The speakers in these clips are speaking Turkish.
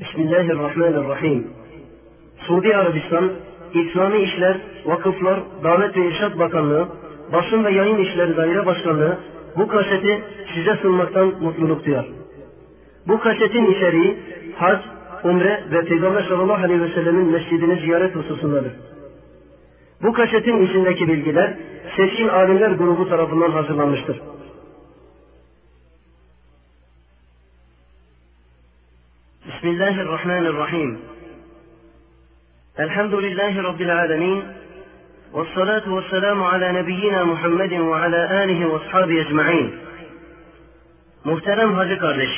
Bismillahirrahmanirrahim. Suudi Arabistan, İslami İşler, Vakıflar, Davet ve İrşad Bakanlığı, Basın ve Yayın İşleri Daire Başkanlığı bu kaseti size sunmaktan mutluluk duyar. Bu kasetin içeriği hac, umre ve Peygamber sallallahu aleyhi ve sellemin mescidini ziyaret hususundadır. Bu kasetin içindeki bilgiler seçkin alimler grubu tarafından hazırlanmıştır. Bismillahirrahmanirrahim. Elhamdülillahi Rabbil alemin. والصلاة والسلام على نبينا Muhammed ve ala alihi ve ashabi ecma'in. Muhterem hacı kardeş,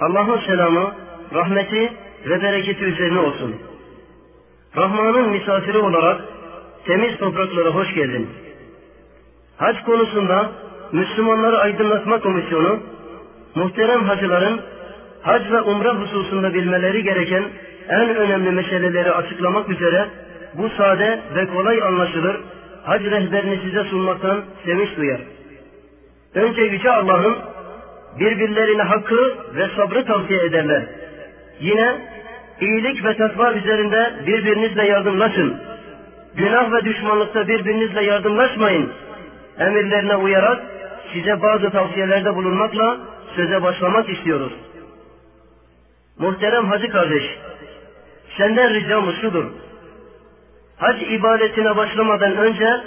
Allah'ın selamı, rahmeti ve bereketi üzerine olsun. Rahman'ın misafiri olarak temiz topraklara hoş geldin. Hac konusunda Müslümanları Aydınlatma Komisyonu, muhterem hacıların hac ve umre hususunda bilmeleri gereken en önemli meseleleri açıklamak üzere bu sade ve kolay anlaşılır hac rehberini size sunmaktan sevinç duyar. Önce Yüce Allah'ın birbirlerine hakkı ve sabrı tavsiye ederler. Yine iyilik ve takva üzerinde birbirinizle yardımlaşın. Günah ve düşmanlıkta birbirinizle yardımlaşmayın. Emirlerine uyarak size bazı tavsiyelerde bulunmakla söze başlamak istiyoruz. Muhterem hacı kardeş, senden ricamız şudur. Hac ibadetine başlamadan önce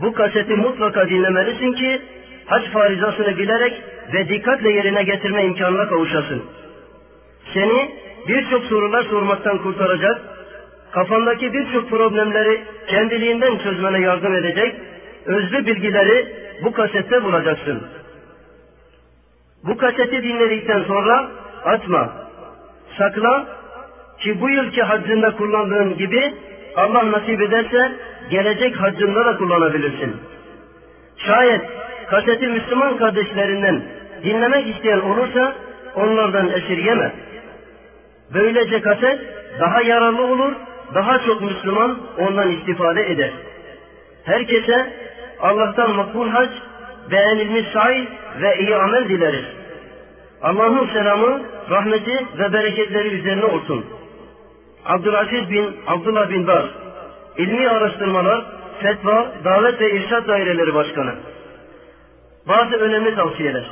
bu kaseti mutlaka dinlemelisin ki hac farizasını bilerek ve dikkatle yerine getirme imkanına kavuşasın. Seni birçok sorular sormaktan kurtaracak, kafandaki birçok problemleri kendiliğinden çözmene yardım edecek, özlü bilgileri bu kasette bulacaksın. Bu kaseti dinledikten sonra atma, sakla ki bu yılki haccında kullandığın gibi Allah nasip ederse gelecek haccında da kullanabilirsin. Şayet kaseti Müslüman kardeşlerinden dinlemek isteyen olursa onlardan esirgeme. Böylece kaset daha yararlı olur, daha çok Müslüman ondan istifade eder. Herkese Allah'tan makbul hac, beğenilmiş say ve iyi amel dileriz. Allah'ın selamı, rahmeti ve bereketleri üzerine olsun. Abdülaziz bin Abdullah bin Baz, İlmi Araştırmalar, Fetva, Davet ve İrşad Daireleri Başkanı. Bazı önemli tavsiyeler.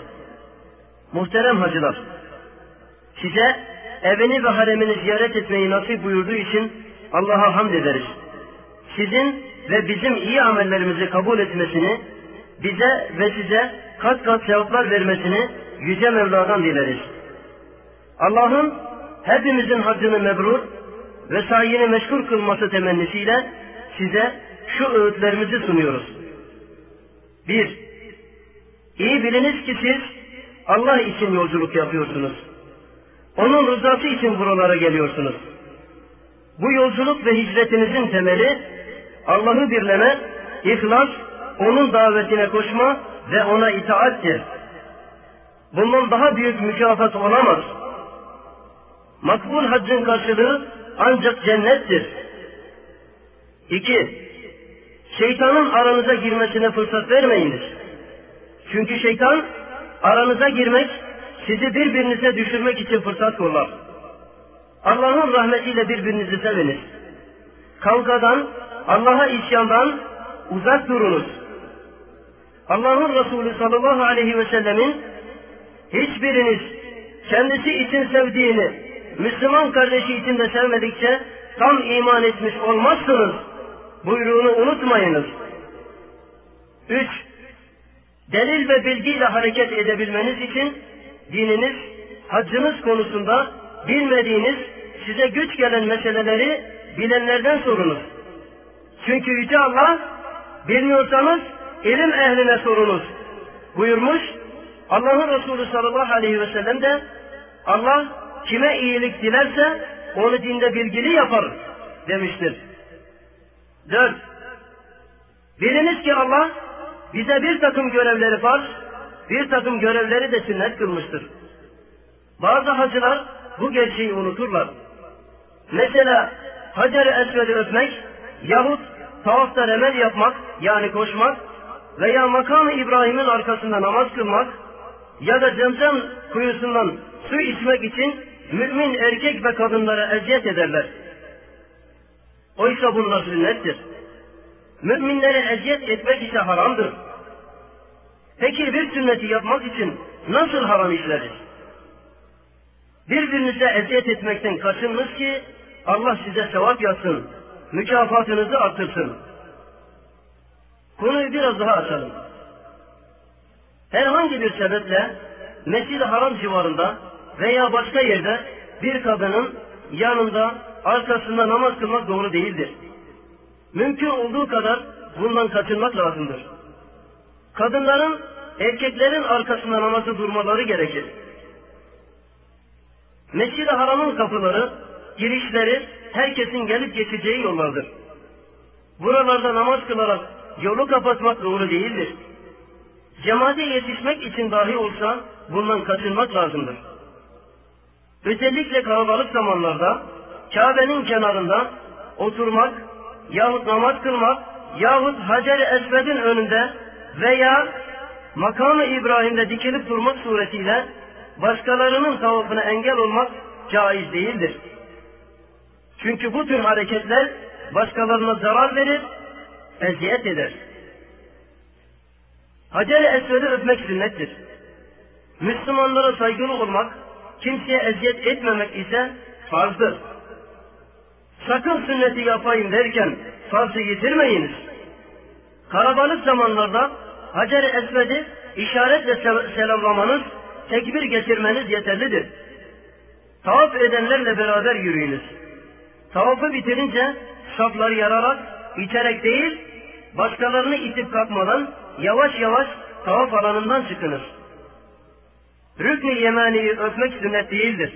Muhterem hacılar, size evini ve haremini ziyaret etmeyi nasip buyurduğu için Allah'a hamd ederiz. Sizin ve bizim iyi amellerimizi kabul etmesini, bize ve size kat kat sevaplar vermesini Yüce Mevla'dan dileriz. Allah'ın hepimizin haccını mebrur ve sayini meşgul kılması temennisiyle size şu öğütlerimizi sunuyoruz. Bir, iyi biliniz ki siz Allah için yolculuk yapıyorsunuz. Onun rızası için buralara geliyorsunuz. Bu yolculuk ve hicretinizin temeli Allah'ı birleme, ihlas, onun davetine koşma ve ona itaattir. Bundan daha büyük mükafat olamaz. Makbul haccın karşılığı ancak cennettir. İki, şeytanın aranıza girmesine fırsat vermeyiniz. Çünkü şeytan aranıza girmek, sizi birbirinize düşürmek için fırsat kollar. Allah'ın rahmetiyle birbirinizi seviniz. Kavgadan, Allah'a isyandan uzak durunuz. Allah'ın Resulü sallallahu aleyhi ve sellemin hiçbiriniz kendisi için sevdiğini Müslüman kardeşi için de sevmedikçe tam iman etmiş olmazsınız. Buyruğunu unutmayınız. Üç, delil ve bilgiyle hareket edebilmeniz için dininiz, haccınız konusunda bilmediğiniz, size güç gelen meseleleri bilenlerden sorunuz. Çünkü Yüce Allah, bilmiyorsanız ilim ehline sorunuz buyurmuş. Allah'ın Resulü sallallahu aleyhi ve sellem de Allah kime iyilik dilerse onu dinde bilgili yapar demiştir. Dört. Biliniz ki Allah bize bir takım görevleri farz, bir takım görevleri de sünnet kılmıştır. Bazı hacılar bu gerçeği unuturlar. Mesela Hacer-i Esved'i öpmek yahut tavafta remel yapmak yani koşmak veya makamı İbrahim'in arkasında namaz kılmak ya da zemzem kuyusundan su içmek için mümin erkek ve kadınlara eziyet ederler. Oysa bunlar sünnettir. Müminlere eziyet etmek ise haramdır. Peki bir sünneti yapmak için nasıl haram işleriz? Birbirinize eziyet etmekten kaçınınız ki Allah size sevap yazsın, mükafatınızı artırsın. Konuyu biraz daha açalım. Herhangi bir sebeple Mescid-i Haram civarında veya başka yerde bir kadının yanında arkasında namaz kılmak doğru değildir. Mümkün olduğu kadar bundan kaçınmak lazımdır. Kadınların erkeklerin arkasında namazı durmaları gerekir. Mescid-i Haram'ın kapıları, girişleri herkesin gelip geçeceği yollardır. Buralarda namaz kılarak yolu kapatmak doğru değildir. Cemaate yetişmek için dahi olsa bundan kaçınmak lazımdır. Özellikle kalabalık zamanlarda Kabe'nin kenarında oturmak yahut namaz kılmak yahut Hacer-i Esved'in önünde veya makamı İbrahim'de dikilip durmak suretiyle başkalarının tavafına engel olmak caiz değildir. Çünkü bu tür hareketler başkalarına zarar verir, eziyet eder. Hacer-i Esved'i öpmek sünnettir. Müslümanlara saygılı olmak, kimseye eziyet etmemek ise farzdır. Sakın sünneti yapayım derken farzı yitirmeyiniz. Karabalık zamanlarda Hacer-i Esved'i işaretle selamlamanız, tekbir getirmeniz yeterlidir. Tavaf edenlerle beraber yürüyünüz. Tavafı bitirince safları yararak, iterek değil, başkalarını itip kalkmadan yavaş yavaş tavaf alanından çıkınız. Rükn-i Yemani'yi öpmek sünnet değildir.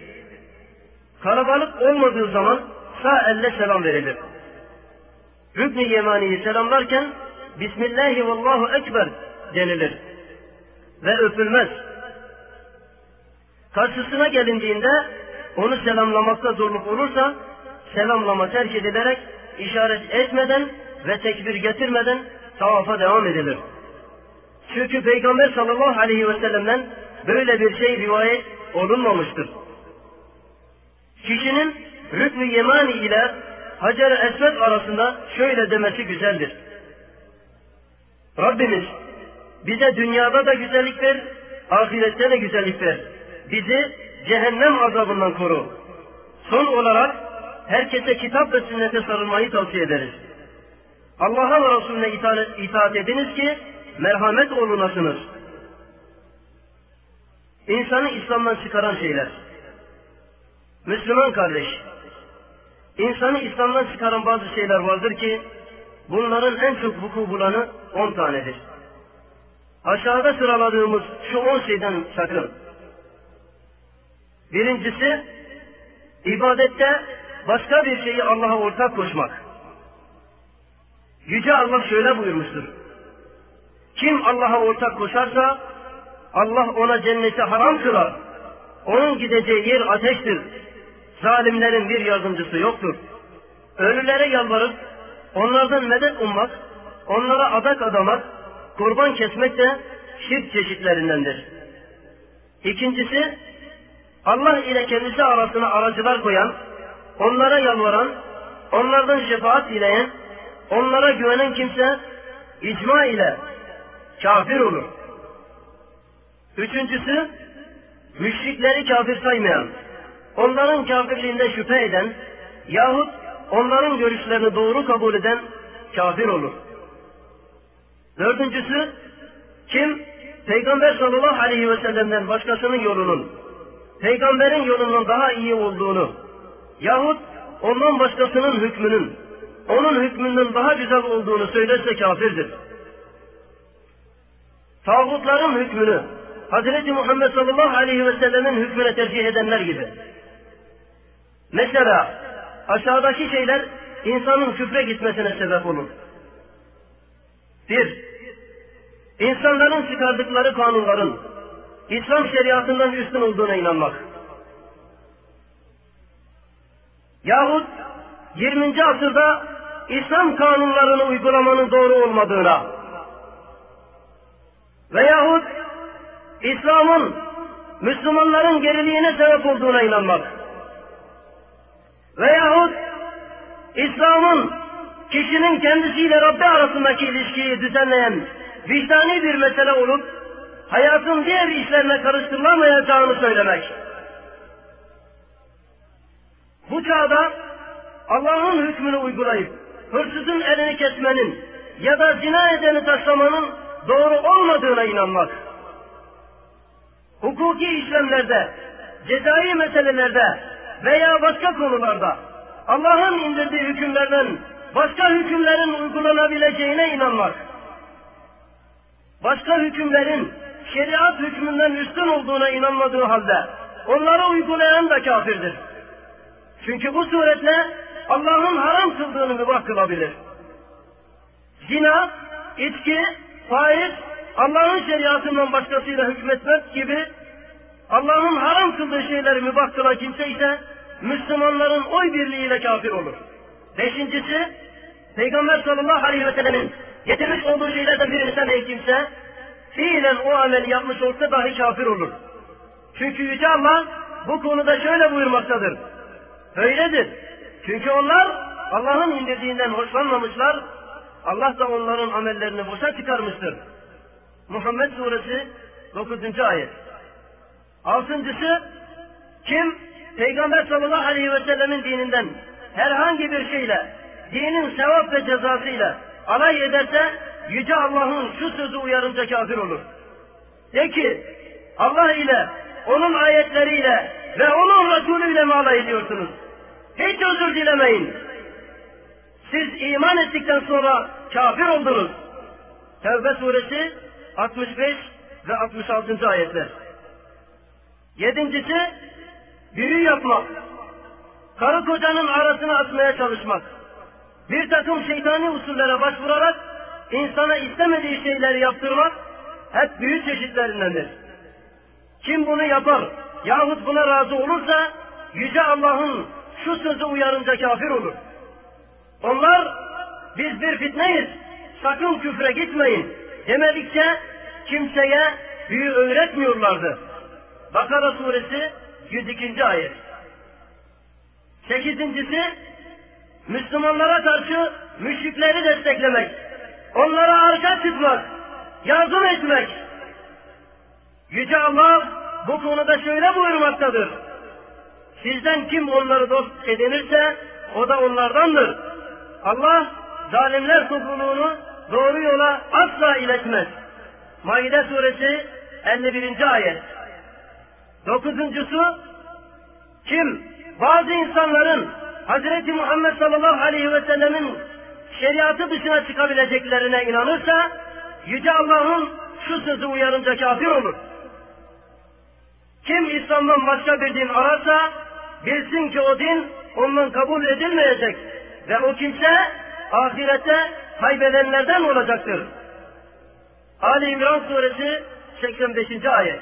Kalabalık olmadığı zaman sağ elle selam verilir. Rükn-i Yemani'yi selamlarken Bismillahi vallahu ekber denilir. Ve öpülmez. Karşısına gelindiğinde onu selamlamakta zorluk olursa selamlama terk edilerek işaret etmeden ve tekbir getirmeden tavafa devam edilir. Çünkü Peygamber sallallahu aleyhi ve sellem'den böyle bir şey rivayet olunmamıştır. Kişinin Rükn-i Yemani ile Hacer-i Esved arasında şöyle demesi güzeldir. Rabbimiz bize dünyada da güzellik ver, ahirette de güzellik ver. Bizi cehennem azabından koru. Son olarak herkese kitap ve sünnete sarılmayı tavsiye ederiz. Allah'a ve Resulüne itaat ediniz ki merhamet olunasınız. İnsanı İslam'dan çıkaran şeyler. Müslüman kardeş, insanı İslam'dan çıkaran bazı şeyler vardır ki bunların en çok vuku bulanı on tanedir. Aşağıda sıraladığımız şu on şeyden sakın. Birincisi, ibadette başka bir şeyi Allah'a ortak koşmak. Yüce Allah şöyle buyurmuştur. Kim Allah'a ortak koşarsa Allah ona cenneti haram kılar. Onun gideceği yer ateştir. Zalimlerin bir yardımcısı yoktur. Ölülere yalvarıp onlardan medet ummak, onlara adak adamak, kurban kesmek de şirk çeşitlerindendir. İkincisi, Allah ile kendisi arasına aracılar koyan, onlara yalvaran, onlardan şefaat dileyen, onlara güvenen kimse icma ile kafir olur. Üçüncüsü, müşrikleri kafir saymayan, onların kafirliğinde şüphe eden yahut onların görüşlerini doğru kabul eden kafir olur. Dördüncüsü, kim Peygamber sallallahu aleyhi ve sellem'den başkasının yolunun, peygamberin yolunun daha iyi olduğunu yahut ondan başkasının hükmünün, onun hükmünden daha güzel olduğunu söylerse kafirdir. Tağutların hükmünü, Hazreti Muhammed sallallahu aleyhi ve sellemin hükmüne tercih edenler gibi. Mesela aşağıdaki şeyler insanın küfre gitmesine sebep olur. Bir, insanların çıkardıkları kanunların İslam şeriatından üstün olduğuna inanmak. Yahut 20. asırda İslam kanunlarını uygulamanın doğru olmadığına veyahut İslam'ın Müslümanların geriliğine sebep olduğuna inanmak. veyahut İslam'ın kişinin kendisiyle Rabbi arasındaki ilişkiyi düzenleyen vicdani bir mesele olup hayatın diğer işlerine karıştırılamayacağını söylemek. Bu çağda Allah'ın hükmünü uygulayıp hırsızın elini kesmenin ya da zina edeni taşlamanın doğru olmadığına inanmak. Hukuki işlemlerde, cezai meselelerde veya başka konularda Allah'ın indirdiği hükümlerden başka hükümlerin uygulanabileceğine inanmak. Başka hükümlerin şeriat hükmünden üstün olduğuna inanmadığı halde onları uygulayan da kafirdir. Çünkü bu suretle Allah'ın haram kıldığını mübah kılabilir. Zina, içki, faiz, Allah'ın şeriatından başkasıyla hükmetmek gibi Allah'ın haram kıldığı şeyleri mübah kılan kimse ise Müslümanların oy birliğiyle kafir olur. Beşincisi, Peygamber sallallahu aleyhi ve sellemin getirmiş olduğu şeylerden birini sevmeyen kimse, fiilen o ameli yapmış olsa dahi kafir olur. Çünkü Yüce Allah bu konuda şöyle buyurmaktadır. Öyledir. Çünkü onlar Allah'ın indirdiğinden hoşlanmamışlar, Allah da onların amellerini boşa çıkarmıştır. Muhammed Suresi 9. ayet. Altıncısı, kim Peygamber sallallahu aleyhi ve sellemin dininden herhangi bir şeyle, dinin sevap ve cezasıyla alay ederse, Yüce Allah'ın şu sözü uyarınca kafir olur. De ki, Allah ile, onun ayetleriyle ve onun Resulü ile mi alay ediyorsunuz? Hiç özür dilemeyin. Siz iman ettikten sonra kafir oldunuz. Tevbe suresi 65 ve 66. ayetler. Yedincisi, büyü yapmak. Karı kocanın arasını açmaya çalışmak. Bir takım şeytani usullere başvurarak insana istemediği şeyleri yaptırmak hep büyü çeşitlerindendir. Kim bunu yapar yahut buna razı olursa Yüce Allah'ın şu sözü uyarınca kafir olur. Onlar biz bir fitneyiz, sakın küfre gitmeyin demedikçe kimseye büyü öğretmiyorlardı. Bakara suresi 102. ayet. Sekizincisi, Müslümanlara karşı müşrikleri desteklemek, onlara arka çıkmak, yardım etmek. Yüce Allah bu konuda şöyle buyurmaktadır. Sizden kim onları dost edinirse o da onlardandır. Allah zalimler topluluğunu doğru yola asla iletmez. Maide suresi 51. ayet. Dokuzuncusu, kim bazı insanların Hazreti Muhammed sallallahu aleyhi ve sellemin şeriatı dışına çıkabileceklerine inanırsa, Yüce Allah'ın şu sözü uyarınca kafir olur. Kim İslam'dan başka bir din ararsa, bilsin ki o din ondan kabul edilmeyecek ve o kimse ahirette kaybedenlerden olacaktır. Ali İmran suresi 85. ayet.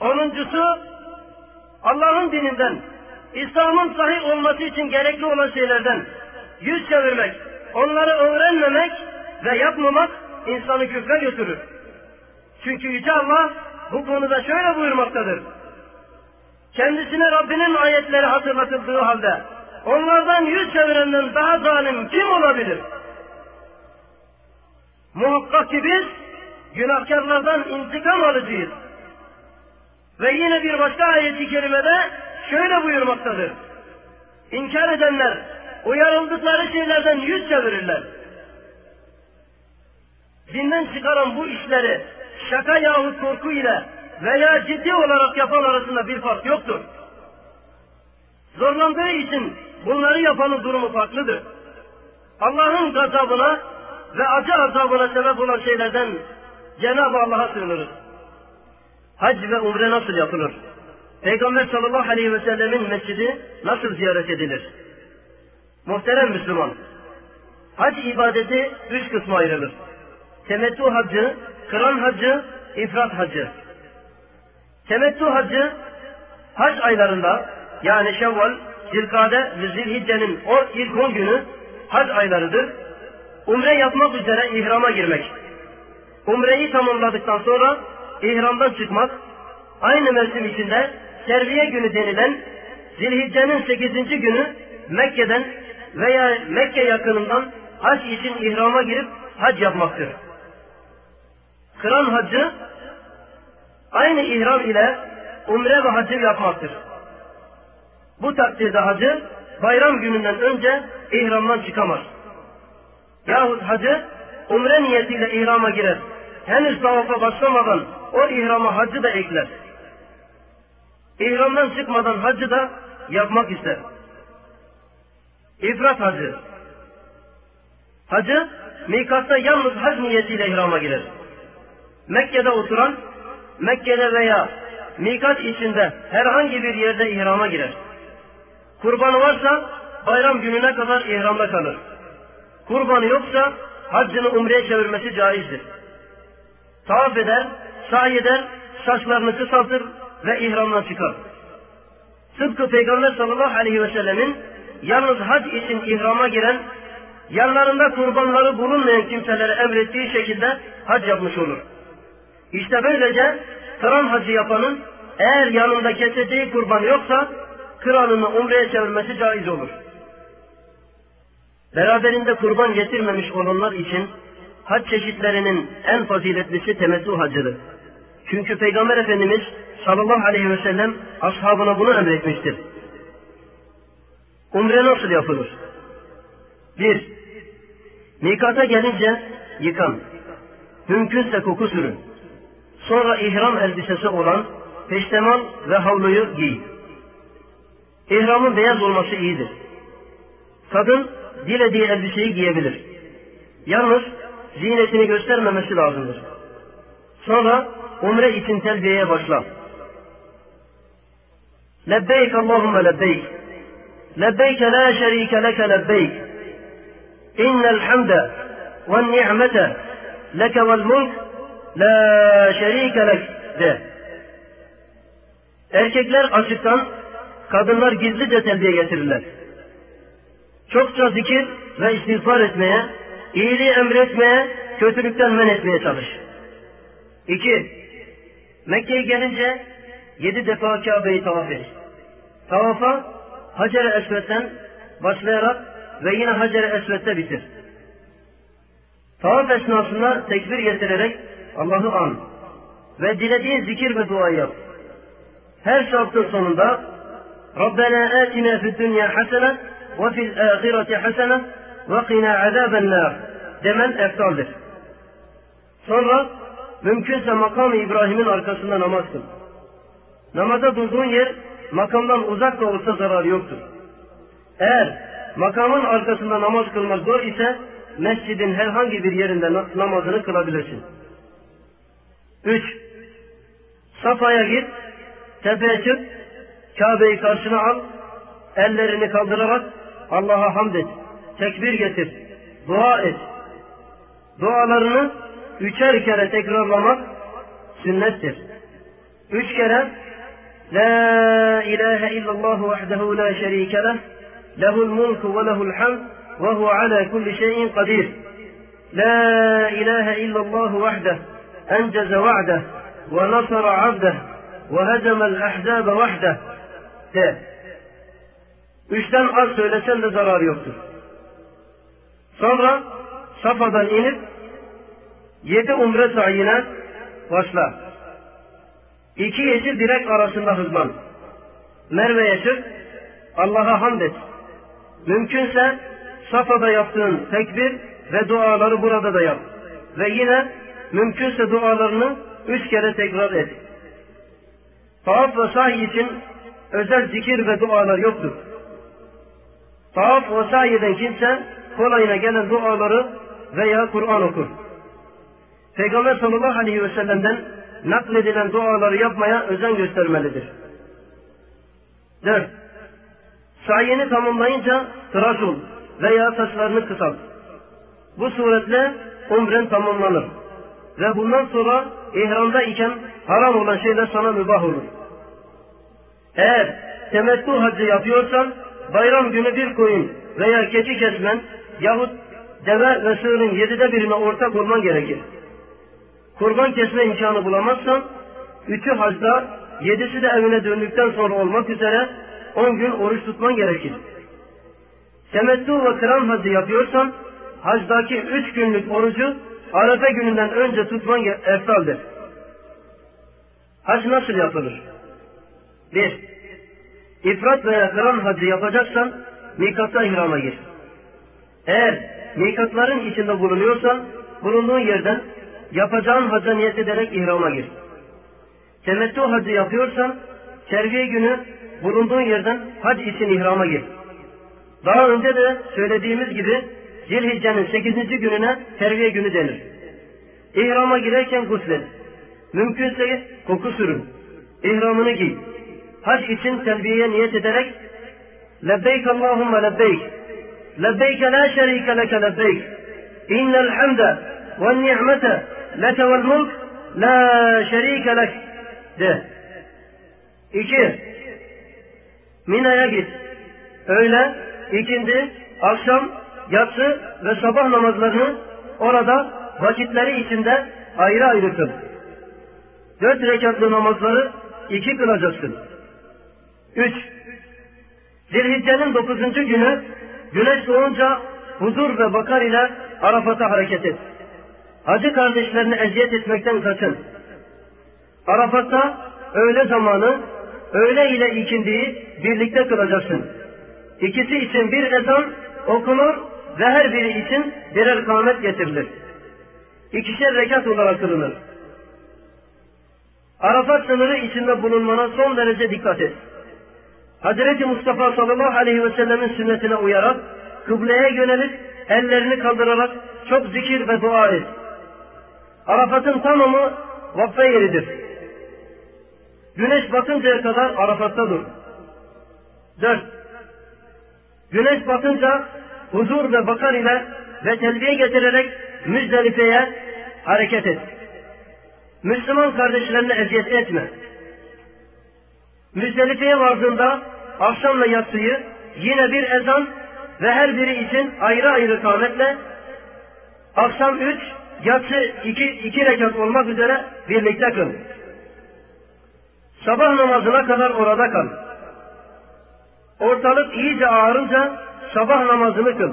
Onuncusu Allah'ın dininden, İslam'ın sahih olması için gerekli olan şeylerden yüz çevirmek, onları öğrenmemek ve yapmamak insanı küfre götürür. Çünkü Yüce Allah bu konuda şöyle buyurmaktadır. Kendisine Rabbinin ayetleri hatırlatıldığı halde onlardan yüz çevirenden daha zalim kim olabilir? Muhakkak ki biz günahkarlardan intikam alıcıyız. Ve yine bir başka ayet-i kerimede şöyle buyurmaktadır. İnkar edenler uyarıldıkları şeylerden yüz çevirirler. Dinden çıkaran bu işleri şaka yahut korku ile veya ciddi olarak yapan arasında bir fark yoktur. Zorlandığı için bunları yapanın durumu farklıdır. Allah'ın gazabına ve acı azabına sebep olan şeylerden Cenab-ı Allah'a sığınırız. Hac ve umre nasıl yapılır? Peygamber sallallahu aleyhi ve sellemin mescidi nasıl ziyaret edilir? Muhterem Müslüman, hac ibadeti üç kısma ayrılır. Temettü hacı, kıran hacı, ifrat hacı. Temettü hacı, hac aylarında yani Şevval, Zilkade ve Zilhicce'nin ilk on günü hac aylarıdır. Umre yapmak üzere ihrama girmek. Umreyi tamamladıktan sonra ihramdan çıkmak, aynı mevsim içinde terbiye günü denilen Zilhicce'nin 8. günü Mekke'den veya Mekke yakınından hac için ihrama girip hac yapmaktır. Kıran hacı aynı ihram ile umre ve hacı yapmaktır. Bu takdirde hacı bayram gününden önce ihramdan çıkamaz. Yahut hacı umre niyetiyle ihrama girer. Henüz tavafa başlamadan o ihrama hacı da ekler. İhramdan çıkmadan hacı da yapmak ister. İfrat hacı. Hacı mikatta yalnız hac niyetiyle ihrama girer. Mekke'de oturan, Mekke'de veya mikat içinde herhangi bir yerde ihrama girer. Kurbanı varsa bayram gününe kadar ihramda kalır. Kurbanı yoksa haccını umreye çevirmesi caizdir. Tavaf eder, sahi eder, saçlarını kısaltır ve ihramdan çıkar. Tıpkı Peygamber sallallahu aleyhi ve sellemin yalnız hac için ihrama giren, yanlarında kurbanları bulunmayan kimselere emrettiği şekilde hac yapmış olur. İşte böylece kıran hacı yapanın eğer yanında keseceği kurban yoksa kıranını umreye çevirmesi caiz olur. Beraberinde kurban getirmemiş olanlar için hac çeşitlerinin en faziletlisi temettü hacıdır. Çünkü Peygamber Efendimiz sallallahu aleyhi ve sellem ashabına bunu emretmiştir. Umre nasıl yapılır? Bir, mikata gelince yıkan. Mümkünse koku sürün. Sonra ihram elbisesi olan peştemal ve havluyu giy. İhramın beyaz olması iyidir. Kadın dilediği elbiseyi giyebilir. Yalnız zinetini göstermemesi lazımdır. Sonra umre için telbiyeye başla. Lebbeyk Allahümme lebbeyk. Lebbeyk la şerike leke lebbeyk. İnnel hamde ve ni'mete leke vel mulk la şerike lek de. Erkekler açıktan, kadınlar gizlice telbiye getirirler. Çokça zikir ve istiğfar etmeye, iyiliği emretmeye, kötülükten men etmeye çalış. İki, Mekke'ye gelince yedi defa Kabe'yi tavaf et. Tavafa Hacer-i Esved'den başlayarak ve yine Hacer-i Esved'de bitir. Tavaf esnasında tekbir getirerek Allah'ı an ve dilediğin zikir ve dua yap. Her şartın sonunda Rabbena atina fid dünya hasene ve fil ahireti hasene ve qina azaben nar demen eftaldir. Sonra mümkünse makam İbrahim'in arkasında namaz kıl. Namaza durduğun yer makamdan uzak da olsa zarar yoktur. Eğer makamın arkasında namaz kılmak zor ise mescidin herhangi bir yerinde namazını kılabilirsin. Üç, Safa'ya git, tepeye çık, Kabe'yi karşına al, ellerini kaldırarak Allah'a hamd et, tekbir getir, dua et. Dualarını üçer kere tekrarlamak sünnettir. Üç kere La ilahe illallah vahdehu la şerike leh, lehul mulku ve lehul hamd ve huve ala kulli şeyin kadir. La ilahe illallah vahdehu أنجز وعده ونصر عبده وهزم الأحزاب وحده de. Üçten az söylesen de zarar yoktur. Sonra Safa'dan inip yedi umre sayine başla. İki yeşil direk arasında hızlan. Merve'ye çık, Allah'a hamd et. Mümkünse Safa'da yaptığın tekbir ve duaları burada da yap. Ve yine mümkünse dualarını üç kere tekrar et. Tavaf ve sahi için özel zikir ve dualar yoktur. Tavaf ve sahi eden kimse kolayına gelen duaları veya Kur'an okur. Peygamber sallallahu aleyhi ve sellem'den nakledilen duaları yapmaya özen göstermelidir. 4. Sayeni tamamlayınca tıraş ol veya saçlarını kısalt. Bu suretle umren tamamlanır. Ve bundan sonra ihramda iken haram olan şeyler sana mübah olur. Eğer temettü hacı yapıyorsan bayram günü bir koyun veya keçi kesmen yahut deve ve sığırın yedide birine ortak olman gerekir. Kurban kesme imkanı bulamazsan üçü hacda yedisi de evine döndükten sonra olmak üzere on gün oruç tutman gerekir. Temettü ve kıran hacı yapıyorsan hacdaki üç günlük orucu Arefe gününden önce tutman eftaldir. Hac nasıl yapılır? Bir, ifrat veya kıran hacı yapacaksan mikatta ihrama gir. Eğer mikatların içinde bulunuyorsan bulunduğun yerden yapacağın hacca niyet ederek ihrama gir. Temettü hacı yapıyorsan terviye günü bulunduğun yerden hac için ihrama gir. Daha önce de söylediğimiz gibi Zilhicce'nin 8. gününe terviye günü denir. İhrama girerken guslen. Mümkünse koku sürün. İhramını giy. Hac için telbiyeye niyet ederek Lebbeyk Allahümme lebbeyk. Lebbeyk la şerike leke lebbeyk. İnnel hamde ve ni'mete leke vel mulk la de. İki. Mina'ya git. Öğle, ikindi, akşam, yatsı ve sabah namazlarını orada vakitleri içinde ayrı ayrı kıl. Dört rekatlı namazları iki kılacaksın. Üç. Zilhicce'nin dokuzuncu günü güneş doğunca huzur ve bakar ile Arafat'a hareket et. Hacı kardeşlerini eziyet etmekten kaçın. Arafat'ta öğle zamanı, öğle ile ikindiyi birlikte kılacaksın. İkisi için bir ezan okunur ve her biri için birer kâmet getirilir. İkişer rekat olarak kılınır. Arafat sınırı içinde bulunmana son derece dikkat et. Hazreti Mustafa sallallahu aleyhi ve sellemin sünnetine uyarak, kıbleye yönelip, ellerini kaldırarak çok zikir ve dua et. Arafat'ın tamamı vakfe yeridir. Güneş batıncaya kadar Arafat'ta dur. Dört. Güneş batınca huzur ve bakar ile ve telbiye getirerek Müzdelife'ye hareket et. Müslüman kardeşlerine eziyet etme. Müzdelife'ye vardığında akşamla yatsıyı yine bir ezan ve her biri için ayrı ayrı kâmetle akşam üç, yatsı iki, iki rekat olmak üzere birlikte kıl. Sabah namazına kadar orada kal. Ortalık iyice ağarınca sabah namazını kıl.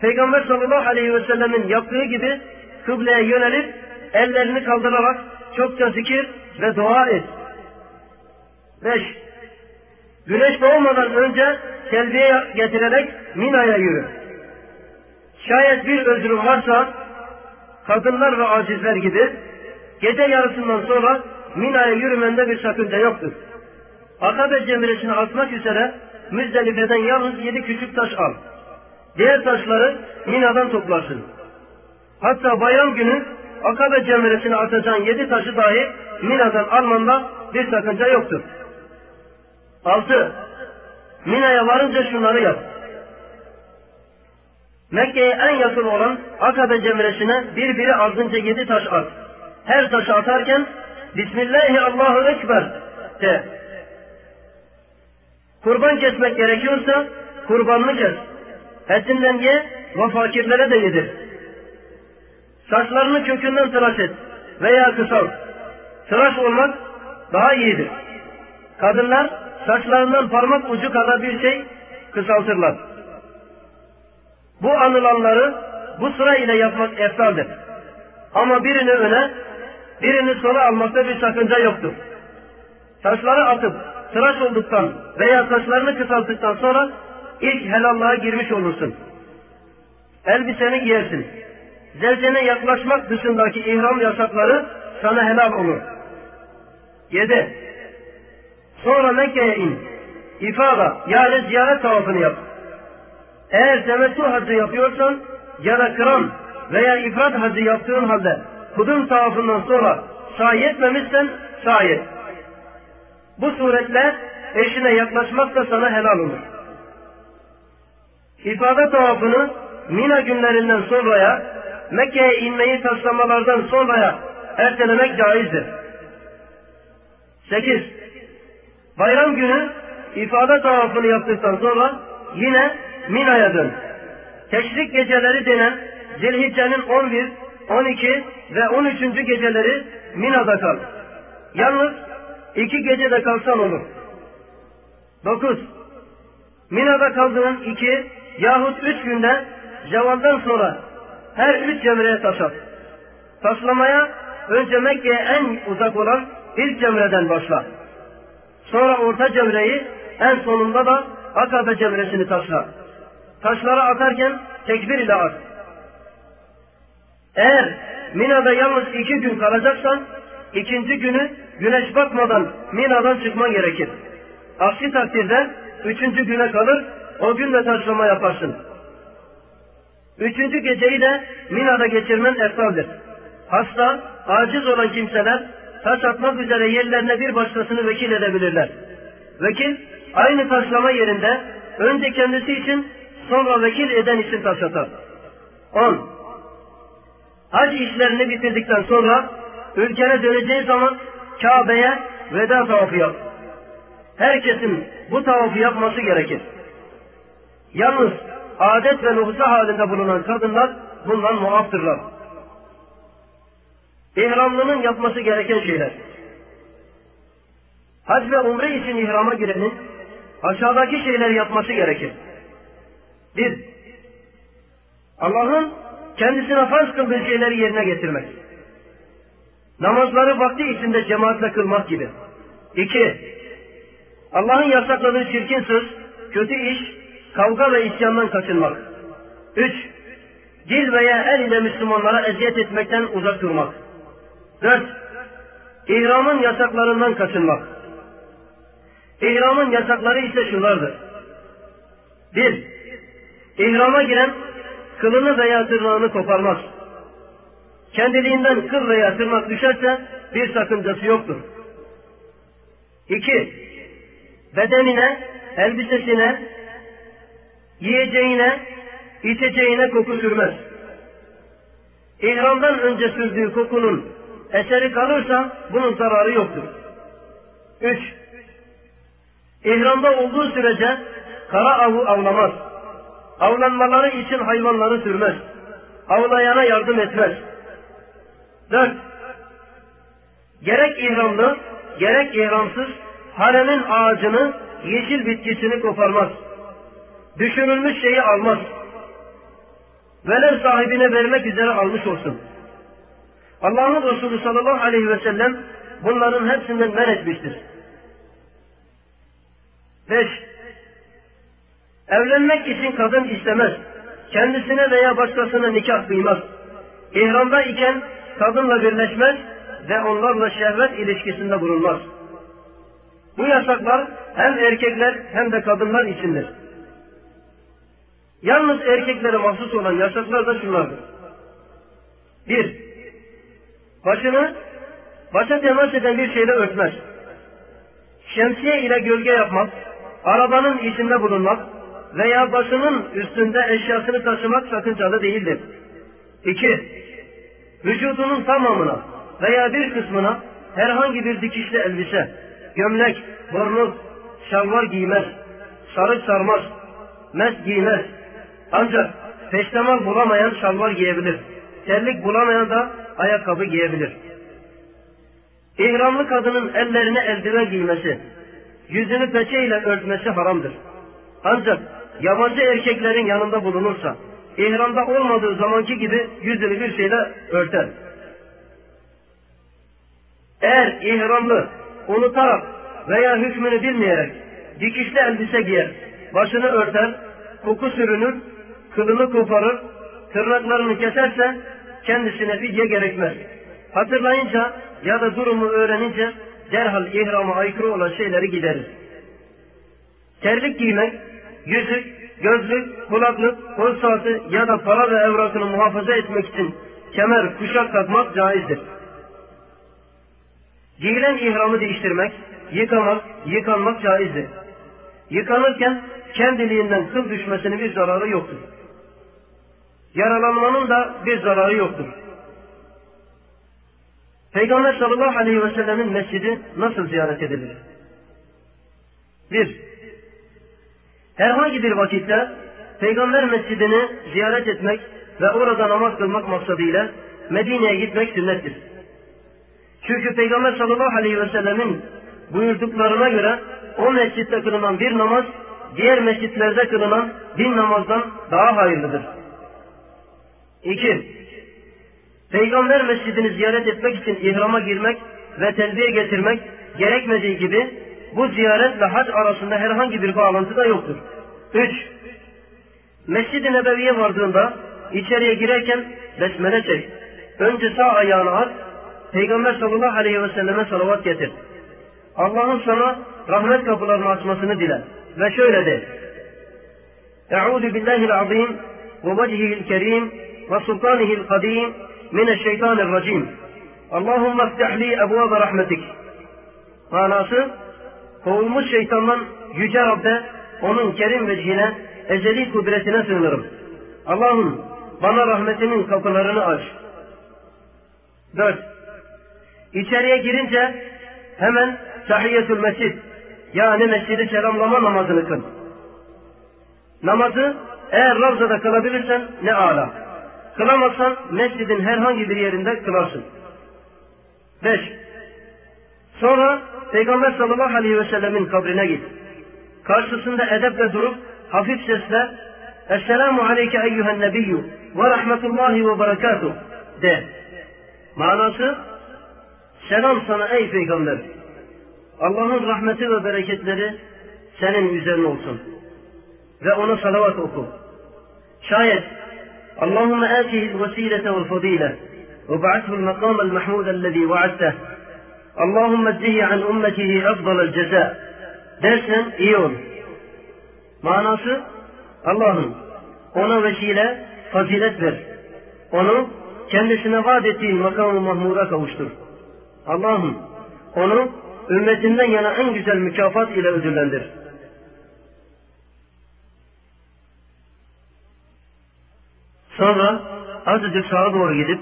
Peygamber sallallahu aleyhi ve sellemin yaptığı gibi kıbleye yönelip ellerini kaldırarak çokça zikir ve dua et. Beş. Güneş doğmadan önce telbiye getirerek Mina'ya yürü. Şayet bir özrün varsa kadınlar ve acizler gibi gece yarısından sonra Mina'ya yürümende bir sakınca yoktur. Akabe cemresini atmak üzere Müzdelife'den yalnız yedi küçük taş al. Diğer taşları Mina'dan toplarsın. Hatta bayram günü Akabe cemresini atacağın yedi taşı dahi Mina'dan almanda bir sakınca yoktur. Altı. Mina'ya varınca şunları yap. Mekke'ye en yakın olan Akabe cemresine birbiri ardınca yedi taş at. Her taşı atarken Bismillahi Allahu Ekber de. Kurban kesmek gerekiyorsa kurbanını kes. Etinden ye ve fakirlere de yedir. Saçlarını kökünden tıraş et veya kısalt. Tıraş olmak daha iyidir. Kadınlar saçlarından parmak ucu kadar bir şey kısaltırlar. Bu anılanları bu sıra ile yapmak eftaldir. Ama birini öne, birini sola almakta bir sakınca yoktur. Saçları atıp tıraş olduktan veya saçlarını kısalttıktan sonra ilk helallığa girmiş olursun. Elbiseni giyersin. Zevcene yaklaşmak dışındaki ihram yasakları sana helal olur. Yedi. Sonra Mekke'ye in. İfada yani ziyaret tavafını yap. Eğer temettü hacı yapıyorsan ya da kıran veya ifrat hacı yaptığın halde kudum tavafından sonra sahi etmemişsen sahi et. Bu suretle eşine yaklaşmak da sana helal olur. İfade tavafını Mina günlerinden sonraya, Mekke'ye inmeyi taslamalardan sonraya ertelemek caizdir. 8. Bayram günü ifade tavafını yaptıktan sonra yine Mina'ya dön. Teşrik geceleri denen Zilhicce'nin 11, 12 ve 13. geceleri Mina'da kal. Yalnız iki gece de kalsan olur. Dokuz. Mina'da kaldığın iki yahut üç günde cevaldan sonra her üç cemreye taş at. Taşlamaya önce Mekke'ye en uzak olan ilk cemreden başla. Sonra orta cemreyi en sonunda da Akabe cemresini taşla. Taşları atarken tekbir ile at. Eğer Mina'da yalnız iki gün kalacaksan ikinci günü güneş batmadan Mina'dan çıkman gerekir. Aksi takdirde üçüncü güne kalır, o gün de taşlama yaparsın. Üçüncü geceyi de Mina'da geçirmen eftaldir. Hasta, aciz olan kimseler taş atmak üzere yerlerine bir başkasını vekil edebilirler. Vekil, aynı taşlama yerinde önce kendisi için sonra vekil eden için taş atar. 10. Hac işlerini bitirdikten sonra ülkene döneceği zaman Kabe'ye veda tavafı yap. Herkesin bu tavafı yapması gerekir. Yalnız adet ve nüfusa halinde bulunan kadınlar bundan muaftırlar. İhramlının yapması gereken şeyler. Hac ve umre için ihrama girenin aşağıdaki şeyler yapması gerekir. Bir, Allah'ın kendisine farz kıldığı şeyleri yerine getirmek. Namazları vakti içinde cemaatle kılmak gibi. İki, Allah'ın yasakladığı çirkin söz, kötü iş, kavga ve isyandan kaçınmak. Üç, dil veya el ile Müslümanlara eziyet etmekten uzak durmak. Dört, ihramın yasaklarından kaçınmak. İhramın yasakları ise şunlardır. Bir, ihrama giren kılını veya tırnağını koparmaz. Kendiliğinden kıl veya tırnak düşerse bir sakıncası yoktur. İki, bedenine, elbisesine, yiyeceğine, içeceğine koku sürmez. İhramdan önce sürdüğü kokunun eseri kalırsa bunun zararı yoktur. Üç, İhramda olduğu sürece kara avı avlamaz. Avlanmaları için hayvanları sürmez. Avlayana yardım etmez. Dört, gerek ihramlı, gerek ihramsız haremin ağacını, yeşil bitkisini koparmaz. Düşürülmüş şeyi almaz. Velev sahibine vermek üzere almış olsun. Allah'ın Resulü sallallahu aleyhi ve sellem bunların hepsinden men etmiştir. Beş, evlenmek için kadın istemez. Kendisine veya başkasına nikah kıymaz. İhramda iken kadınla birleşmez ve onlarla şehvet ilişkisinde bulunmaz. Bu yasaklar hem erkekler hem de kadınlar içindir. Yalnız erkeklere mahsus olan yasaklar da şunlardır. Bir, başını başa temas eden bir şeyle örtmez. Şemsiye ile gölge yapmak, arabanın içinde bulunmak veya başının üstünde eşyasını taşımak sakıncalı değildir. İki, vücudunun tamamına veya bir kısmına herhangi bir dikişli elbise, gömlek, bornoz, şalvar giymez, sarık sarmaz, mes giymez. Ancak peştemal bulamayan şalvar giyebilir. Terlik bulamayan da ayakkabı giyebilir. İhramlı kadının ellerine eldiven giymesi, yüzünü peçeyle örtmesi haramdır. Ancak yabancı erkeklerin yanında bulunursa, ihramda olmadığı zamanki gibi yüzünü bir şeyle örter. Eğer ihramlı unutarak veya hükmünü bilmeyerek dikişli elbise giyer, başını örter, koku sürünür, kılını koparır, tırnaklarını keserse kendisine fidye gerekmez. Hatırlayınca ya da durumu öğrenince derhal ihrama aykırı olan şeyleri giderir. Terlik giymek, yüzük, gözlük, kulaklık, kol saati ya da para ve evrakını muhafaza etmek için kemer, kuşak takmak caizdir. Giyilen ihramı değiştirmek, yıkamak, yıkanmak caizdir. Yıkanırken kendiliğinden kıl düşmesinin bir zararı yoktur. Yaralanmanın da bir zararı yoktur. Peygamber sallallahu aleyhi ve sellemin mescidi nasıl ziyaret edilir? Bir, herhangi bir vakitte Peygamber mescidini ziyaret etmek ve orada namaz kılmak maksadıyla Medine'ye gitmek sünnettir. Çünkü Peygamber sallallahu aleyhi ve sellemin buyurduklarına göre o mescitte kılınan bir namaz diğer mescitlerde kılınan bin namazdan daha hayırlıdır. İki, Peygamber mescidini ziyaret etmek için ihrama girmek ve telbiye getirmek gerekmediği gibi bu ziyaretle hac arasında herhangi bir bağlantı da yoktur. Üç, Mescid-i Nebevi'ye vardığında içeriye girerken besmele çek. Önce sağ ayağını at, Peygamber sallallahu aleyhi ve selleme salavat getir. Allah'ın sana rahmet kapılarını açmasını dile. Ve şöyle de. Eûzü billahil azim ve vecihihil kerim ve sultanihil kadim mineşşeytanirracim. Allahümme iftihli ebvâbe rahmetik. Manası, kovulmuş şeytandan yüce Rabbe, onun kerim vecihine, ezeli kudretine sığınırım. Allah'ım bana rahmetinin kapılarını aç. Dört. İçeriye girince hemen tahiyyetül mescid yani mescidi selamlama namazını kıl. Namazı eğer Ravza'da kılabilirsen ne ala. Kılamazsan mescidin herhangi bir yerinde kılarsın. Beş. Sonra Peygamber sallallahu aleyhi ve sellemin kabrine git. Karşısında edeple durup hafif sesle Esselamu aleyke eyyühen nebiyyü ve rahmetullahi ve berekatuh de. Manası selam sana ey peygamber. Allah'ın rahmeti ve bereketleri senin üzerine olsun. Ve ona salavat oku. Şayet Allahümme âtihil vesilete vel fadile ve ba'athul makamel mahmudellezî vaadteh Allahümme eczihi an ummetihi efdalel ceza dersen iyi olur. Manası Allah'ım ona vesile fazilet ver. Onu kendisine vaat ettiğin makamı mahmuda kavuştur. Allah'ım onu ümmetinden yana en güzel mükafat ile ödüllendir. Sonra azıcık sağa doğru gidip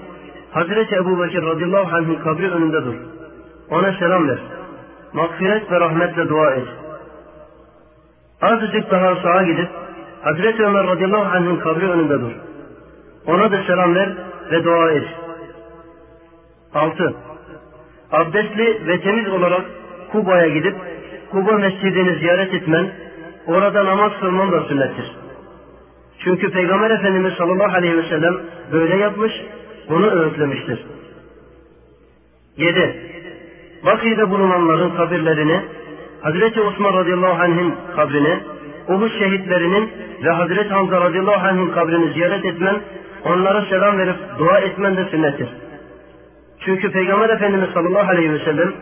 Hazreti Ebu Bekir radıyallahu anh'ın kabri önünde dur. Ona selam ver. Mağfiret ve rahmetle dua et. Azıcık daha sağa gidip Hazreti Ömer radıyallahu anh'ın kabri önünde dur. Ona da selam ver ve dua et. 6. Abdestli ve temiz olarak Kuba'ya gidip Kuba mescidini ziyaret etmen, orada namaz kılman da sünnettir. Çünkü Peygamber Efendimiz sallallahu aleyhi ve sellem böyle yapmış, bunu öğütlemiştir. 7. Bakı'da bulunanların kabirlerini, Hazreti Osman radıyallahu anh'ın kabrini, Uhud şehitlerinin ve Hazreti Hamza radıyallahu anh'ın kabrini ziyaret etmen, onlara selam verip dua etmen de sünnettir. Çünkü Peygamber Efendimiz sallallahu aleyhi ve sellem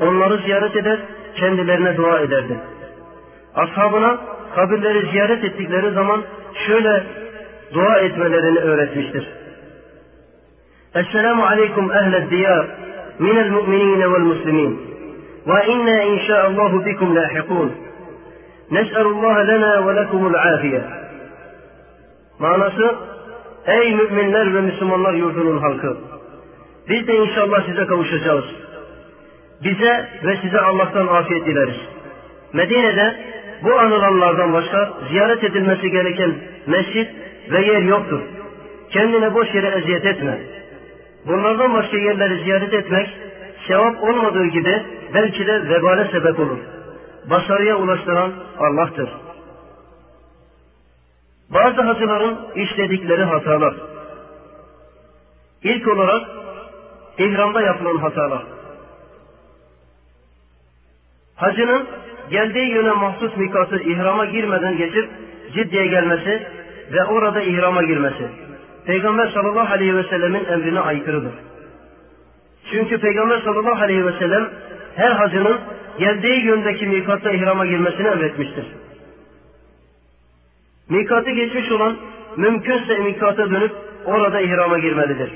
onları ziyaret eder, kendilerine dua ederdi. Ashabına kabirleri ziyaret ettikleri zaman şöyle dua etmelerini öğretmiştir. Esselamu aleyküm ehled diyar minel mu'minine vel muslimin ve inna inşaallahu bikum lahikun. Nes'elullah lena ve lekumul afiye. Manası Ey müminler ve Müslümanlar yurdunun halkı. Biz de inşallah size kavuşacağız. Bize ve size Allah'tan afiyet dileriz. Medine'de bu anılanlardan başka ziyaret edilmesi gereken mescit ve yer yoktur. Kendine boş yere eziyet etme. Bunlardan başka yerleri ziyaret etmek sevap olmadığı gibi belki de vebale sebep olur. Başarıya ulaştıran Allah'tır. Bazı hacıların işledikleri hatalar. İlk olarak ihramda yapılan hatalar. Hacının geldiği yöne mahsus mikası ihrama girmeden geçip Ciddiye gelmesi ve orada ihrama girmesi. Peygamber sallallahu aleyhi ve sellemin emrine aykırıdır. Çünkü Peygamber sallallahu aleyhi ve sellem her hacının geldiği yöndeki mikatta ihrama girmesini emretmiştir. Mikatı geçmiş olan mümkünse mikata dönüp orada ihrama girmelidir.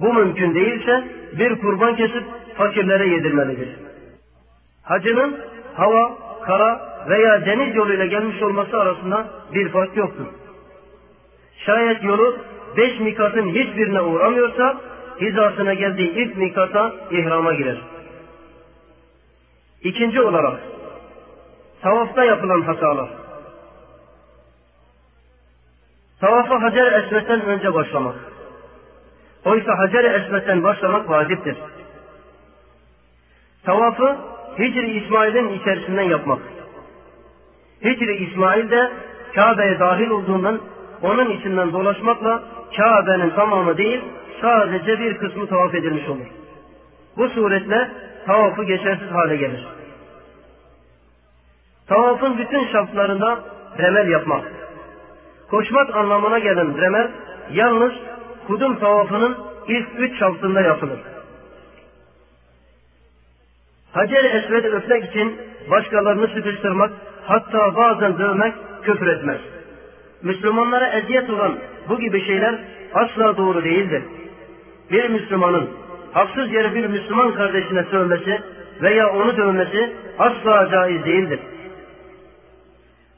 Bu mümkün değilse bir kurban kesip fakirlere yedirmelidir. Hacının hava, kara veya deniz yoluyla gelmiş olması arasında bir fark yoktur. Şayet yolu beş mikatın hiçbirine uğramıyorsa hizasına geldiği ilk mikata ihrama girer. İkinci olarak tavafta yapılan hatalar. Tavafa Hacer Esvet'ten önce başlamak. Oysa Hacer Esvet'ten başlamak vaciptir. Tavafı Hicri İsmail'in içerisinden yapmak. Hicri İsmail de Kabe'ye dahil olduğundan onun içinden dolaşmakla Kabe'nin tamamı değil sadece bir kısmı tavaf edilmiş olur. Bu suretle tavafı geçersiz hale gelir. Tavafın bütün şartlarında remel yapmak. Koşmak anlamına gelen remel yalnız kudum tavafının ilk üç şartında yapılır. Hacer-i Esved'i öpmek için başkalarını sıkıştırmak, hatta bazen dövmek küfür etmez. Müslümanlara eziyet olan bu gibi şeyler asla doğru değildir. Bir Müslümanın haksız yere bir Müslüman kardeşine sövmesi veya onu dövmesi asla caiz değildir.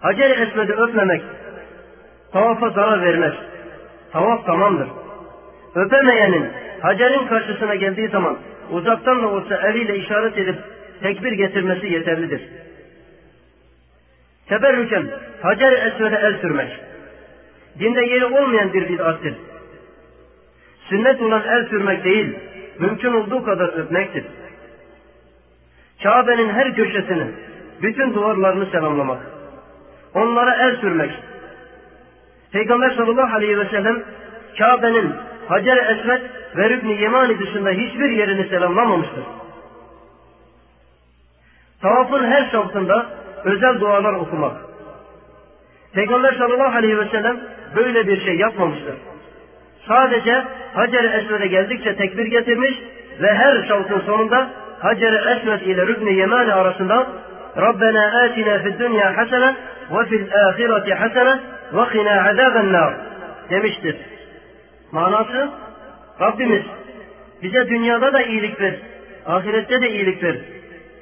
Hacer-i Esved'i öpmemek tavafa zarar vermez. Tavaf tamamdır. Öpemeyenin Hacer'in karşısına geldiği zaman uzaktan da olsa eliyle işaret edip tekbir getirmesi yeterlidir. Teberrüken Hacer-i Esved'e el sürmek. Dinde yeri olmayan bir bid'attir. Sünnet olan el sürmek değil, mümkün olduğu kadar öpmektir. Kabe'nin her köşesini, bütün duvarlarını selamlamak. Onlara el sürmek. Peygamber sallallahu aleyhi ve sellem Kabe'nin Hacer-i ve Rükn-i Yemani dışında hiçbir yerini selamlamamıştır. Tavafın her şartında özel dualar okumak. Peygamber sallallahu aleyhi ve sellem böyle bir şey yapmamıştır. Sadece Hacer-i Esved'e geldikçe tekbir getirmiş ve her şartın sonunda Hacer-i Esved ile Rükn-i Yemani arasında Rabbena atina fid dünya hasene ve fil ahireti hasene ve qina azaben nar demiştir. Manası Rabbimiz bize dünyada da iyilik ver, ahirette de iyilik ver.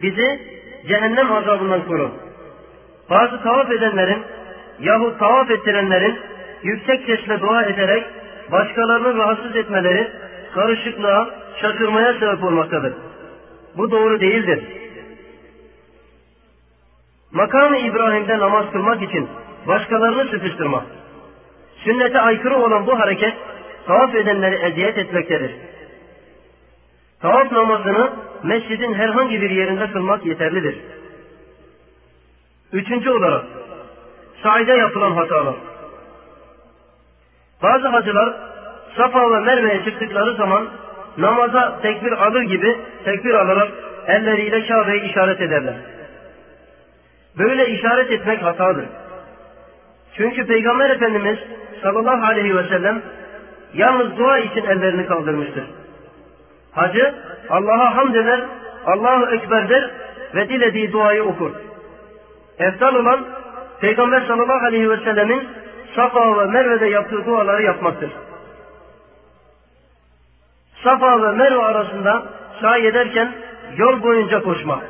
Bizi cehennem azabından koru. Bazı tavaf edenlerin yahut tavaf ettirenlerin yüksek sesle dua ederek başkalarını rahatsız etmeleri karışıklığa, şaşırmaya sebep olmaktadır. Bu doğru değildir. Makam-ı İbrahim'de namaz kılmak için başkalarını sıkıştırmak, sünnete aykırı olan bu hareket tavaf edenleri eziyet etmektedir. Tavaf namazını mescidin herhangi bir yerinde kılmak yeterlidir. Üçüncü olarak, saide yapılan hatalar. Bazı hacılar Safa ve Merve'ye çıktıkları zaman namaza tekbir alır gibi tekbir alarak elleriyle Kabe'yi işaret ederler. Böyle işaret etmek hatadır. Çünkü Peygamber Efendimiz sallallahu aleyhi ve sellem yalnız dua için ellerini kaldırmıştır. Hacı Allah'a hamd eder, Allahu Ekber der ve dilediği duayı okur. Eftal olan Peygamber sallallahu aleyhi ve sellemin Safa ve Merve'de yaptığı duaları yapmaktır. Safa ve Merve arasında sahi ederken yol boyunca koşmak.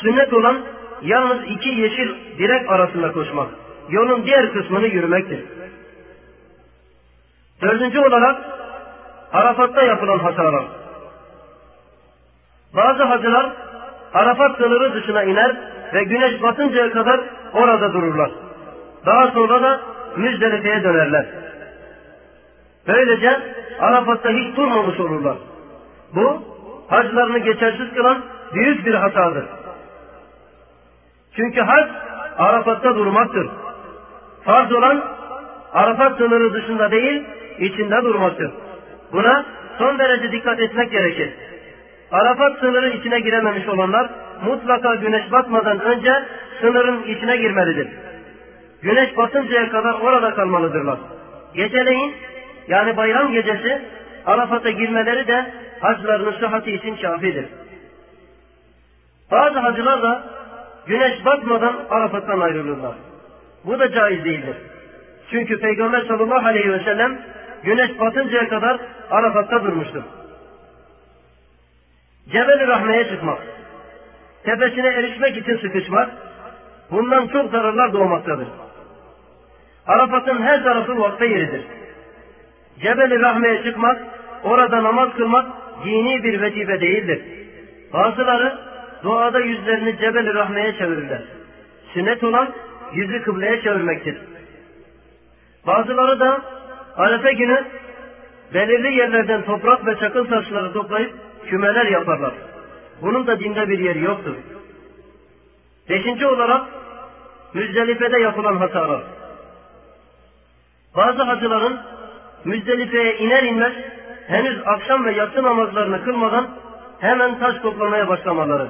Sünnet olan yalnız iki yeşil direk arasında koşmak. Yolun diğer kısmını yürümektir. Dördüncü olarak Arafat'ta yapılan hatalar. Bazı hacılar Arafat sınırı dışına iner ve güneş batıncaya kadar orada dururlar. Daha sonra da Müzdelife'ye dönerler. Böylece Arafat'ta hiç durmamış olurlar. Bu haclarını geçersiz kılan büyük bir hatadır. Çünkü hac Arafat'ta durmaktır. Farz olan Arafat sınırı dışında değil, içinde durmaktır. Buna son derece dikkat etmek gerekir. Arafat sınırı içine girememiş olanlar mutlaka güneş batmadan önce sınırın içine girmelidir. Güneş batıncaya kadar orada kalmalıdırlar. Geceleyin yani bayram gecesi Arafat'a girmeleri de haclarının sıhhati için kafidir. Bazı hacılar da güneş batmadan Arafat'tan ayrılırlar. Bu da caiz değildir. Çünkü Peygamber sallallahu aleyhi ve sellem güneş batıncaya kadar Arafat'ta durmuştur. Cebel-i Rahme'ye çıkmak, tepesine erişmek için sıkışmak, bundan çok zararlar doğmaktadır. Arafat'ın her tarafı vakfe yeridir. Cebel-i Rahme'ye çıkmak, orada namaz kılmak dini bir vecibe değildir. Bazıları duada yüzlerini Cebel-i Rahme'ye çevirirler. Sünnet olan yüzü kıbleye çevirmektir. Bazıları da Arefe günü belirli yerlerden toprak ve çakıl taşları toplayıp kümeler yaparlar. Bunun da dinde bir yeri yoktur. Beşinci olarak Müzdelife'de yapılan hatalar. Bazı hacıların Müzdelife'ye iner inmez henüz akşam ve yatsı namazlarını kılmadan hemen taş toplamaya başlamaları.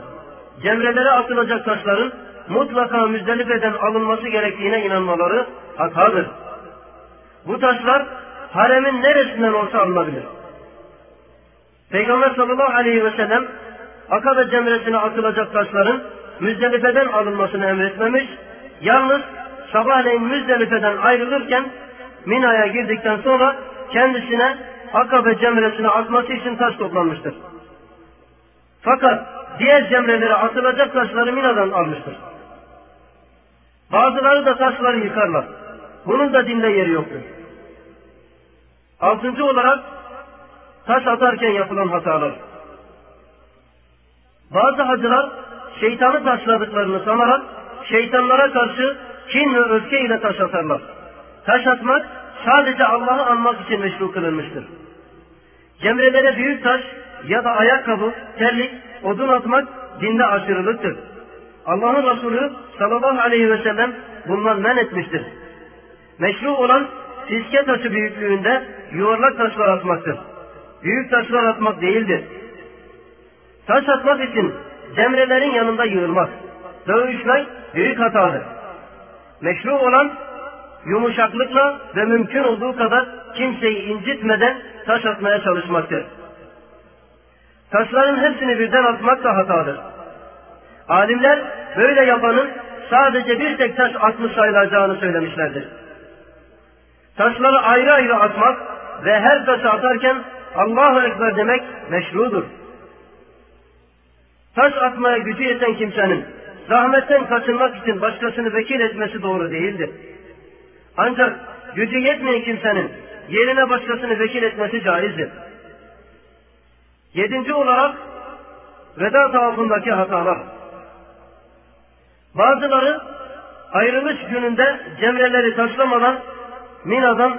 Cemrelere atılacak taşların mutlaka Müzdelife'den alınması gerektiğine inanmaları hatadır. Bu taşlar haremin neresinden olsa alınabilir. Peygamber sallallahu aleyhi ve sellem Akabe cemresine atılacak taşların Müzdelife'den alınmasını emretmemiş. Yalnız sabahleyin Müzdelife'den ayrılırken Mina'ya girdikten sonra kendisine Akabe cemresine atması için taş toplanmıştır. Fakat diğer cemrelere atılacak taşları Mina'dan almıştır. Bazıları da taşları yıkarlar. Bunun da dinde yeri yoktur. Altıncı olarak taş atarken yapılan hatalar. Bazı hacılar şeytanı taşladıklarını sanarak şeytanlara karşı kin ve öfke ile taş atarlar. Taş atmak sadece Allah'ı anmak için meşru kılınmıştır. Cemrelere büyük taş ya da ayakkabı, terlik, odun atmak dinde aşırılıktır. Allah'ın Resulü sallallahu aleyhi ve sellem bundan men etmiştir. Meşru olan fiske taşı büyüklüğünde yuvarlak taşlar atmaktır. Büyük taşlar atmak değildir. Taş atmak için cemrelerin yanında yığılmak, dövüşmek büyük hatadır. Meşru olan yumuşaklıkla ve mümkün olduğu kadar kimseyi incitmeden taş atmaya çalışmaktır. Taşların hepsini birden atmak da hatadır. Alimler böyle yapanın sadece bir tek taş atmış sayılacağını söylemişlerdir. Taşları ayrı ayrı atmak ve her taşı atarken Allahu Ekber demek meşrudur. Taş atmaya gücü yeten kimsenin zahmetten kaçınmak için başkasını vekil etmesi doğru değildir. Ancak gücü yetmeyen kimsenin yerine başkasını vekil etmesi caizdir. Yedinci olarak veda tavafındaki hatalar. Bazıları ayrılış gününde cemreleri taşlamadan Mina'dan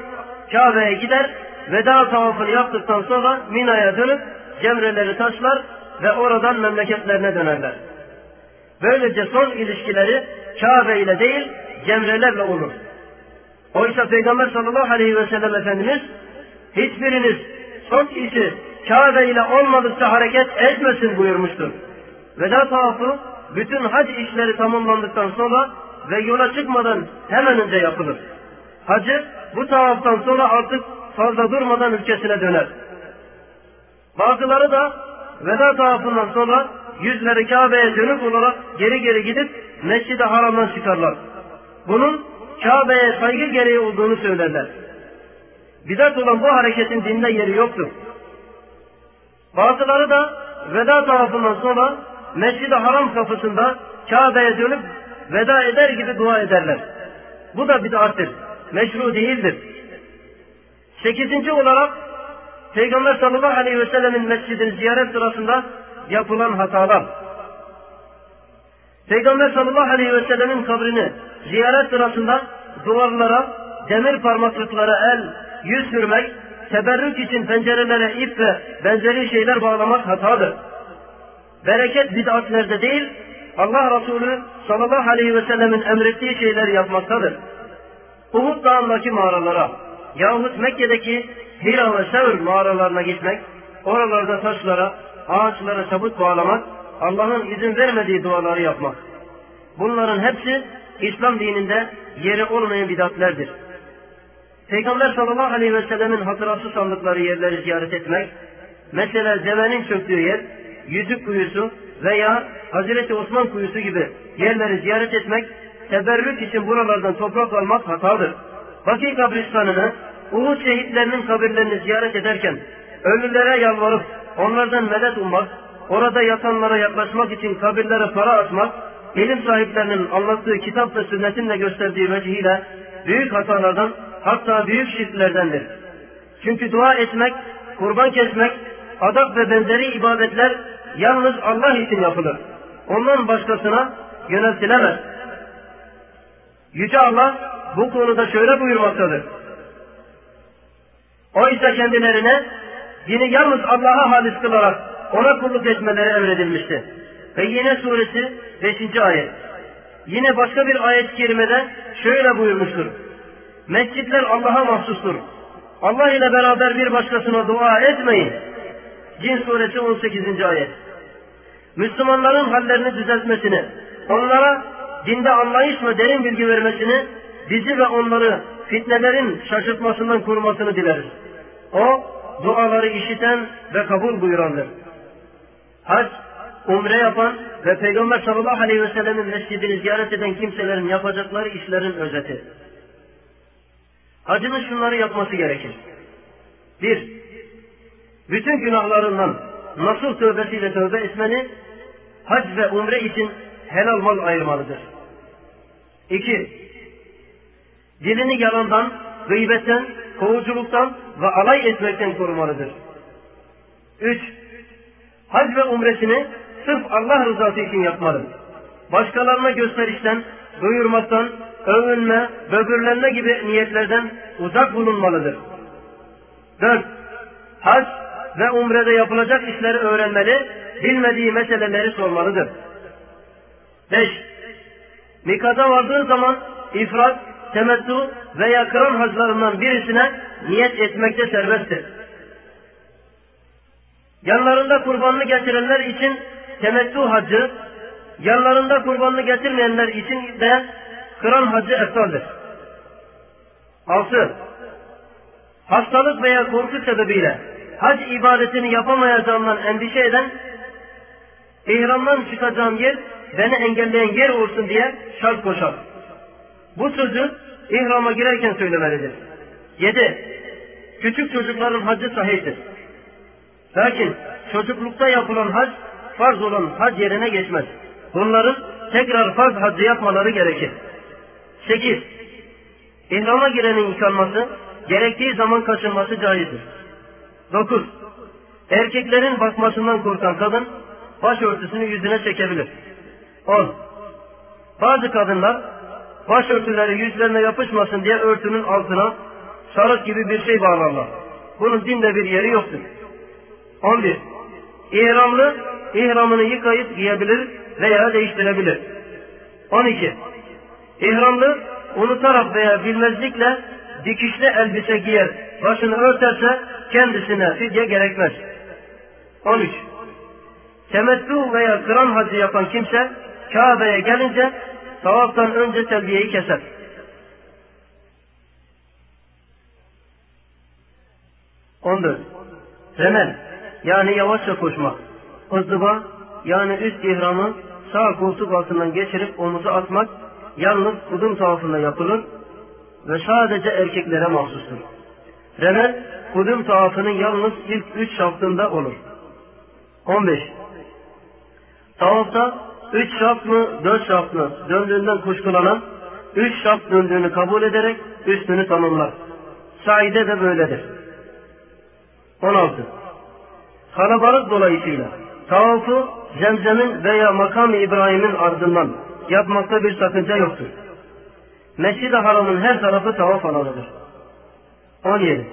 Kabe'ye gider, veda tavafını yaptıktan sonra Mina'ya dönüp cemreleri taşlar ve oradan memleketlerine dönerler. Böylece son ilişkileri Kabe ile değil cemrelerle olur. Oysa Peygamber sallallahu aleyhi ve sellem Efendimiz hiçbiriniz son işi Kabe ile olmadıkça hareket etmesin buyurmuştur. Veda tavafı bütün hac işleri tamamlandıktan sonra ve yola çıkmadan hemen önce yapılır. Hacı bu tavaftan sonra artık fazla durmadan ülkesine döner. Bazıları da veda tavafından sonra yüzleri Kabe'ye dönük olarak geri geri gidip Mescid-i Haram'dan çıkarlar. Bunun Kabe'ye saygı gereği olduğunu söylerler. Bidat olan bu hareketin dinde yeri yoktur. Bazıları da veda tavafından sonra Mescid-i Haram kapısında Kabe'ye dönüp veda eder gibi dua ederler. Bu da bid'attır. Meşru değildir. Sekizinci olarak Peygamber sallallahu aleyhi ve sellemin mescidini ziyaret sırasında yapılan hatalar. Peygamber sallallahu aleyhi ve sellemin kabrini ziyaret sırasında duvarlara demir parmaklıklara el, yüz sürmek, teberrük için pencerelere ip ve benzeri şeyler bağlamak hatadır. Bereket bid'atlerde değil, Allah Resulü sallallahu aleyhi ve sellemin emrettiği şeyleri yapmaktadır. Uhud dağındaki mağaralara yahut Mekke'deki Hira ve Sevr mağaralarına gitmek, oralarda taşlara, ağaçlara çabuk bağlamak, Allah'ın izin vermediği duaları yapmak. Bunların hepsi İslam dininde yeri olmayan bidatlerdir. Peygamber sallallahu aleyhi ve sellemin hatırası sandıkları yerleri ziyaret etmek, mesela zemenin çöktüğü yer, yüzük kuyusu veya Hazreti Osman kuyusu gibi yerleri ziyaret etmek, teberrük için buralardan toprak almak hatadır. Bakı kabristanını, Uhud şehitlerinin kabirlerini ziyaret ederken, ölülere yalvarıp onlardan medet ummak, orada yatanlara yaklaşmak için kabirlere para atmak, ilim sahiplerinin anlattığı kitap ve sünnetin de gösterdiği vecihiyle büyük hatalardan hatta büyük şirklerdendir. Çünkü dua etmek, kurban kesmek, adak ve benzeri ibadetler yalnız Allah için yapılır. Ondan başkasına yöneltilemez. Yüce Allah bu konuda şöyle buyurmaktadır. Oysa kendilerine dini yalnız Allah'a halis kılarak ona kulluk etmeleri emredilmişti. Ve yine suresi 5. ayet. Yine başka bir ayet-i kerimede şöyle buyurmuştur. Mescitler Allah'a mahsustur. Allah ile beraber bir başkasına dua etmeyin. Cin suresi 18. ayet. Müslümanların hallerini düzeltmesini, onlara dinde anlayış ve derin bilgi vermesini, bizi ve onları fitnelerin şaşırtmasından korumasını dileriz. O, duaları işiten ve kabul buyurandır. Hac, umre yapan ve Peygamber sallallahu aleyhi ve sellemin mescidini ziyaret eden kimselerin yapacakları işlerin özeti. Hacının şunları yapması gerekir. Bir, bütün günahlarından nasıl tövbesiyle tövbe etmeni, hac ve umre için helal mal ayırmalıdır. İki, dilini yalandan, gıybetten, kovuculuktan ve alay etmekten korumalıdır. Üç, hac ve umresini sırf Allah rızası için yapmalı. Başkalarına gösterişten, duyurmaktan, övünme, böbürlenme gibi niyetlerden uzak bulunmalıdır. Dört, hac ve umrede yapılacak işleri öğrenmeli, bilmediği meseleleri sormalıdır. Beş, mikada vardığı zaman ifrat, temettü veya kıran haclarından birisine niyet etmekte serbesttir. Yanlarında kurbanını getirenler için temettü hacı, yanlarında kurbanını getirmeyenler için de kıran hacı eftaldir. Altı, hastalık veya korku sebebiyle hac ibadetini yapamayacağımdan endişe eden, ihramdan çıkacağım yer beni engelleyen yer olsun diye şart koşar. Bu sözü ihrama girerken söylemelidir. Yedi, küçük çocukların hacı sahihtir. Lakin çocuklukta yapılan hac, farz olan hac yerine geçmez. Bunların tekrar farz hacı yapmaları gerekir. Sekiz, İhrama girenin yıkanması, gerektiği zaman kaçınması caizdir. Dokuz, erkeklerin bakmasından korkan kadın, başörtüsünü yüzüne çekebilir. On, bazı kadınlar, başörtüleri yüzlerine yapışmasın diye örtünün altına sarık gibi bir şey bağlarlar. Bunun dinde bir yeri yoktur. 11. İhramlı ihramını yıkayıp giyebilir veya değiştirebilir. 12. İhramlı unutarak veya bilmezlikle dikişli elbise giyer, başını örterse kendisine fidye gerekmez. 13. Temettü veya kıran hacı yapan kimse Kabe'ye gelince tavaftan önce telbiyeyi keser. On dört. Remel yani yavaşça koşmak. Hızlıba yani üst ihramı sağ koltuk altından geçirip omuzu atmak yalnız kudum tavafında yapılır ve sadece erkeklere mahsustur. Remel kudum tavafının yalnız ilk üç şaftında olur. 15. Tavafta üç şaft mı dört şaft mı döndüğünden kuşkulanan üç şaft döndüğünü kabul ederek üstünü tamamlar. Saide de böyledir. 16. Kalabalık dolayısıyla tavafı Zemzem'in veya makam İbrahim'in ardından yapmakta bir sakınca yoktur. Mescid-i Haram'ın her tarafı tavaf alanıdır. 17.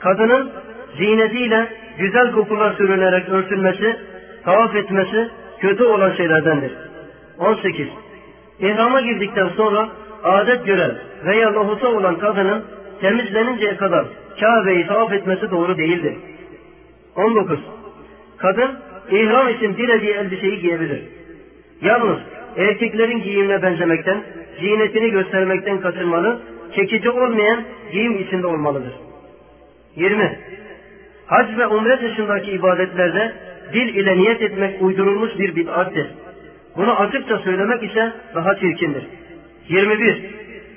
Kadının ziynetiyle güzel kokular sürünerek örtülmesi, tavaf etmesi kötü olan şeylerdendir. 18. İhrama girdikten sonra adet gören veya lohusa olan kadının temizleninceye kadar Kabe'yi tavaf etmesi doğru değildir. 19. Kadın ihram için dilediği elbiseyi giyebilir. Yalnız erkeklerin giyimine benzemekten, ziynetini göstermekten kaçınmalı, çekici olmayan giyim içinde olmalıdır. 20. Hac ve umre dışındaki ibadetlerde dil ile niyet etmek uydurulmuş bir bid'attir. Bunu açıkça söylemek ise daha çirkindir. 21.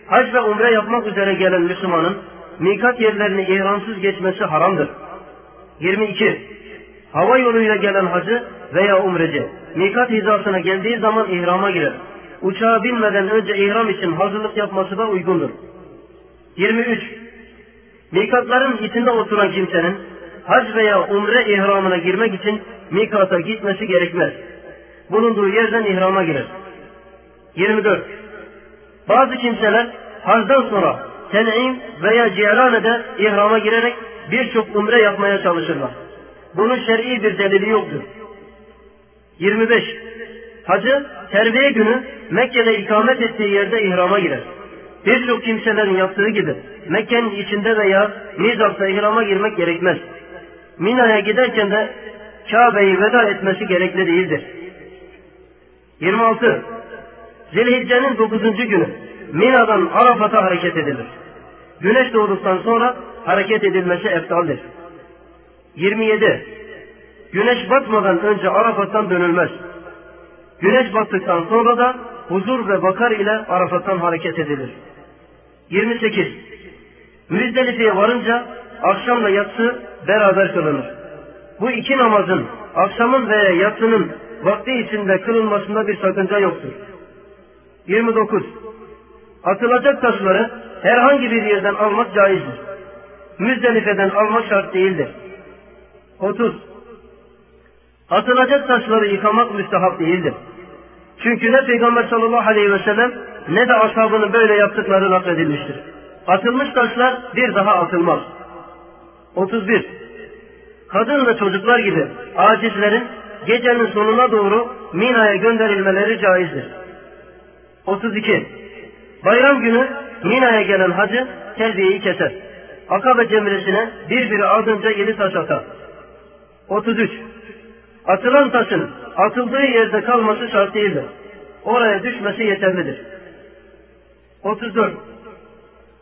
Hac ve umre yapmak üzere gelen Müslümanın mikat yerlerini ihramsız geçmesi haramdır. 22. Hava yoluyla gelen hacı veya umreci mikat hizasına geldiği zaman ihrama girer. Uçağa binmeden önce ihram için hazırlık yapması da uygundur. 23. Mikatların içinde oturan kimsenin hac veya umre ihramına girmek için mikata gitmesi gerekmez. Bulunduğu yerden ihrama girer. 24. Bazı kimseler hacdan sonra Ten'im veya Ceylane'de ihrama girerek birçok umre yapmaya çalışırlar. Bunun şer'i bir delili yoktur. 25. Hacı terbiye günü Mekke'de ikamet ettiği yerde ihrama girer. Birçok kimselerin yaptığı gibi Mekke'nin içinde veya Mizaf'ta ihrama girmek gerekmez. Mina'ya giderken de Kabe'yi veda etmesi gerekli değildir. 26. Zilhicce'nin 9. günü Mina'dan Arafat'a hareket edilir. Güneş doğduktan sonra hareket edilmesi eftaldir. 27. Güneş batmadan önce Arafat'tan dönülmez. Güneş battıktan sonra da huzur ve bakar ile Arafat'tan hareket edilir. 28. Müzdelife'ye varınca akşamla yatsı beraber kılınır. Bu iki namazın akşamın veya yatsının vakti içinde kılınmasında bir sakınca yoktur. 29. Atılacak taşları herhangi bir yerden almak caizdir. Müzdelife'den almak şart değildir. 30. Atılacak taşları yıkamak müstehap değildir. Çünkü ne Peygamber sallallahu aleyhi ve sellem ne de ashabının böyle yaptıkları nakledilmiştir. Atılmış taşlar bir daha atılmaz. 31. Kadın ve çocuklar gibi acizlerin gecenin sonuna doğru Mina'ya gönderilmeleri caizdir. 32. Bayram günü Mina'ya gelen hacı terbiyeyi keser. Akabe cemresine birbiri ardınca yedi taş atar. 33. Atılan taşın atıldığı yerde kalması şart değildir. Oraya düşmesi yeterlidir. 34.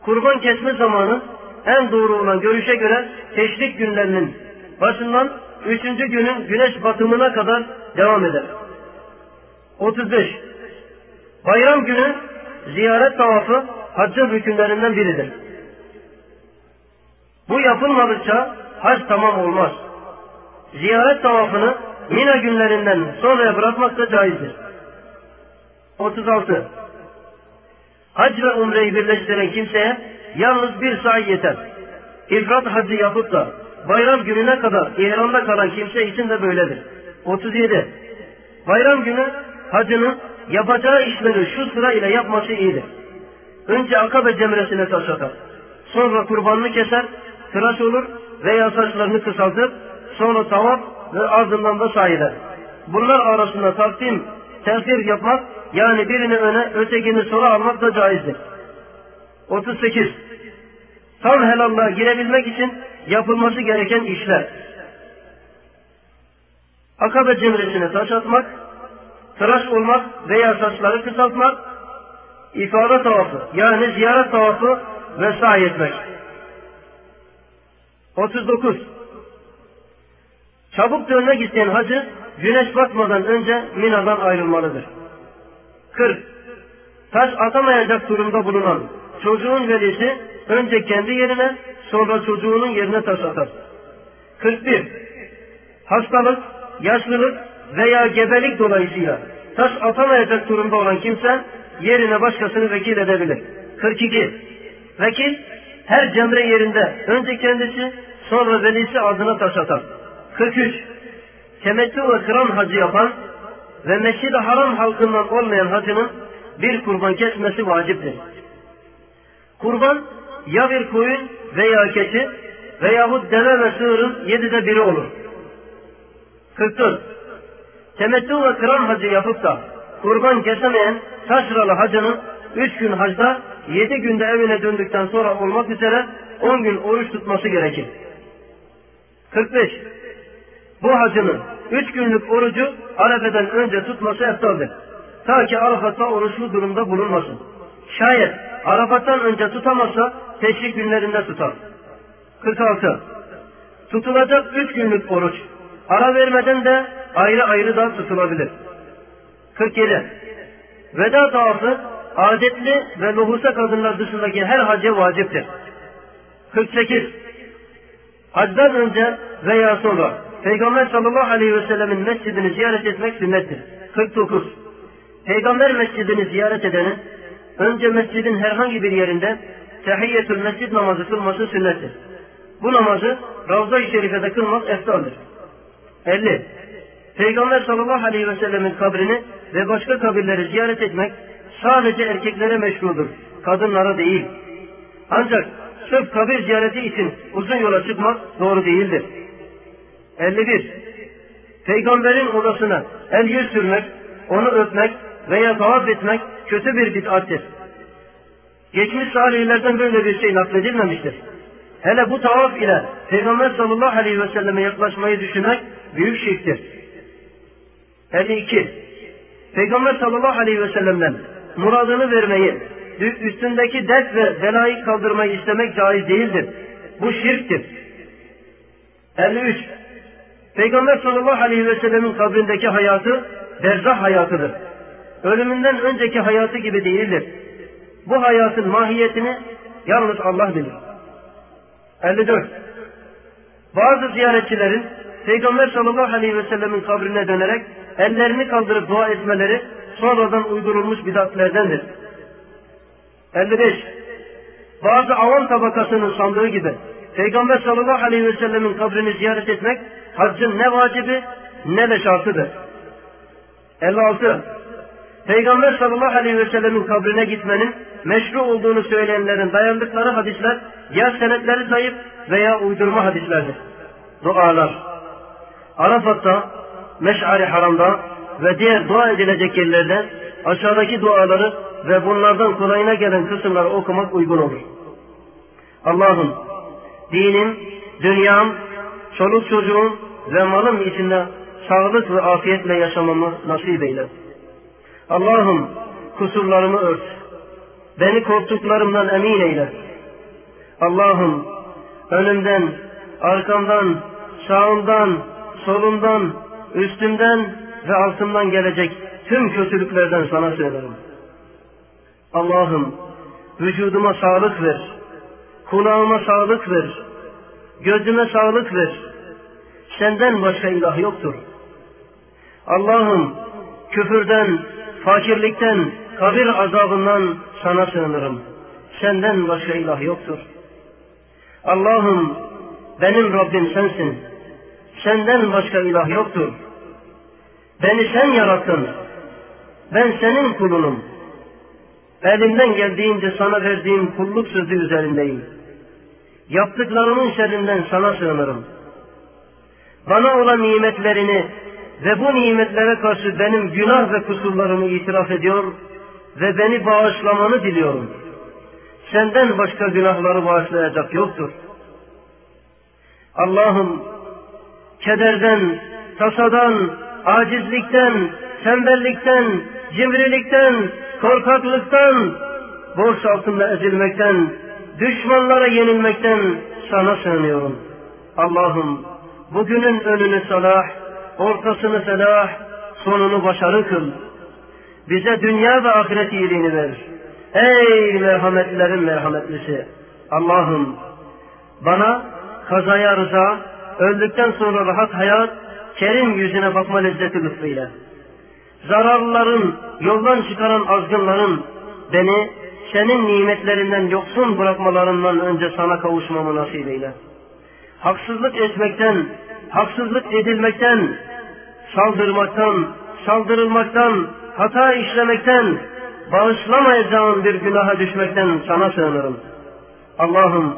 Kurban kesme zamanı en doğru olan görüşe göre teşrik günlerinin başından üçüncü günün güneş batımına kadar devam eder. 35. Bayram günü ziyaret tavafı haccın hükümlerinden biridir. Bu yapılmadıkça hac tamam olmaz. Ziyaret tavafını Mina günlerinden sonraya bırakmak da caizdir. 36. Hac ve umreyi birleştiren kimseye yalnız bir say yeter. İfrat hacı yapıp da bayram gününe kadar ihramda kalan kimse için de böyledir. 37. Bayram günü hacının yapacağı işleri şu sıra ile yapması iyidir. Önce akabe cemresine taş atar. Sonra kurbanını keser, tıraş olur veya saçlarını kısaltır. Sonra tavaf ve ardından da sahiler. Bunlar arasında takdim, tefsir yapmak yani birini öne ötekini sola almak da caizdir. 38. Tam helallığa girebilmek için yapılması gereken işler. Akabe cemresine taş atmak, tıraş olmak veya saçları kısaltmak, ifade tavafı yani ziyaret tavafı ve sahi etmek. 39. Çabuk dönmek isteyen hacı güneş batmadan önce Mina'dan ayrılmalıdır. 40. Taş atamayacak durumda bulunan çocuğun velisi önce kendi yerine sonra çocuğunun yerine taş atar. 41. Hastalık, yaşlılık veya gebelik dolayısıyla taş atamayacak durumda olan kimse yerine başkasını vekil edebilir. 42. Vekil her cemre yerinde önce kendisi sonra velisi adına taş atar. 43. Temettü ve kıran hacı yapan ve Mescid-i Haram halkından olmayan hacının bir kurban kesmesi vaciptir. Kurban ya bir koyun veya keçi veyahut deve ve sığırın yedide biri olur. 44. Temettü ve kıran hacı yapıp da kurban kesemeyen taşralı hacının üç gün hacda yedi günde evine döndükten sonra olmak üzere on gün oruç tutması gerekir. 45. Bu hacının üç günlük orucu Arefe'den önce tutması eftaldir. Ta ki Arafat'ta oruçlu durumda bulunmasın. Şayet Arafat'tan önce tutamazsa teşrik günlerinde tutar. 46. Tutulacak üç günlük oruç. Ara vermeden de ayrı ayrı da tutulabilir. 47. Veda tavafı adetli ve lohusa kadınlar dışındaki her hacca vaciptir. 48. Hacdan önce veya sonra Peygamber sallallahu aleyhi ve sellemin mescidini ziyaret etmek sünnettir. 49. Peygamber mescidini ziyaret edenin önce mescidin herhangi bir yerinde tehiyyetül mescid namazı kılması sünnettir. Bu namazı Ravza-i Şerife'de kılmak eftaldir. 50. Peygamber sallallahu aleyhi ve sellemin kabrini ve başka kabirleri ziyaret etmek sadece erkeklere meşrudur, kadınlara değil. Ancak sırf kabir ziyareti için uzun yola çıkmak doğru değildir. 51. Peygamberin odasına el yüz sürmek, onu öpmek veya tavaf etmek kötü bir bid'attir. Geçmiş salihlerden böyle bir şey nakledilmemiştir. Hele bu tavaf ile Peygamber sallallahu aleyhi ve selleme yaklaşmayı düşünmek büyük şirktir. 52. Peygamber sallallahu aleyhi ve sellem'den muradını vermeyi, üstündeki dert ve belayı kaldırmayı istemek caiz değildir. Bu şirktir. 53. Peygamber sallallahu aleyhi ve sellemin kabrindeki hayatı berzah hayatıdır. Ölümünden önceki hayatı gibi değildir. Bu hayatın mahiyetini yalnız Allah bilir. 54. Bazı ziyaretçilerin Peygamber sallallahu aleyhi ve sellemin kabrine dönerek ellerini kaldırıp dua etmeleri sonradan uydurulmuş bidatlerdendir. 55. Bazı avam tabakasının sandığı gibi Peygamber sallallahu aleyhi ve sellemin kabrini ziyaret etmek haccın ne vacibi ne de şartıdır. 56. Peygamber sallallahu aleyhi ve sellemin kabrine gitmenin meşru olduğunu söyleyenlerin dayandıkları hadisler ya senetleri zayıf veya uydurma hadislerdir. Dualar. Arafat'ta, Meş'ari Haram'da ve diğer dua edilecek yerlerde aşağıdaki duaları ve bunlardan kolayına gelen kısımları okumak uygun olur. Allah'ım dinim, dünyam, çoluk çocuğum ve malım içinde sağlık ve afiyetle yaşamamı nasip eyle. Allah'ım kusurlarımı ört. Beni korktuklarımdan emin eyle. Allah'ım önümden, arkamdan, sağımdan, solumdan, üstümden ve altımdan gelecek tüm kötülüklerden sana söylerim. Allah'ım vücuduma sağlık ver. Kulağıma sağlık ver. Gözüme sağlık ver. Senden başka ilah yoktur. Allah'ım küfürden, fakirlikten, kabir azabından sana sığınırım. Senden başka ilah yoktur. Allah'ım benim Rabbim sensin. Senden başka ilah yoktur. Beni sen yarattın. Ben senin kulunum. Elimden geldiğince sana verdiğim kulluk sözü üzerindeyim. Yaptıklarımın şerrinden sana sığınırım. Bana olan nimetlerini ve bu nimetlere karşı benim günah ve kusurlarımı itiraf ediyor ve beni bağışlamanı diliyorum. Senden başka günahları bağışlayacak yoktur. Allah'ım kederden, tasadan, acizlikten, tembellikten, cimrilikten, korkaklıktan, borç altında ezilmekten, düşmanlara yenilmekten sana sığınıyorum. Allah'ım bugünün önünü salah, ortasını felah, sonunu başarı kıl. Bize dünya ve ahiret iyiliğini ver. Ey merhametlerin merhametlisi! Allah'ım bana kazaya rıza, öldükten sonra rahat hayat, kerim yüzüne bakma lezzeti lütfeyle. Zararlıların, yoldan çıkaran azgınların beni senin nimetlerinden yoksun bırakmalarından önce sana kavuşmamı nasip eyle. Haksızlık etmekten, haksızlık edilmekten, saldırmaktan, saldırılmaktan, hata işlemekten, bağışlamayacağım bir günaha düşmekten sana sığınırım. Allah'ım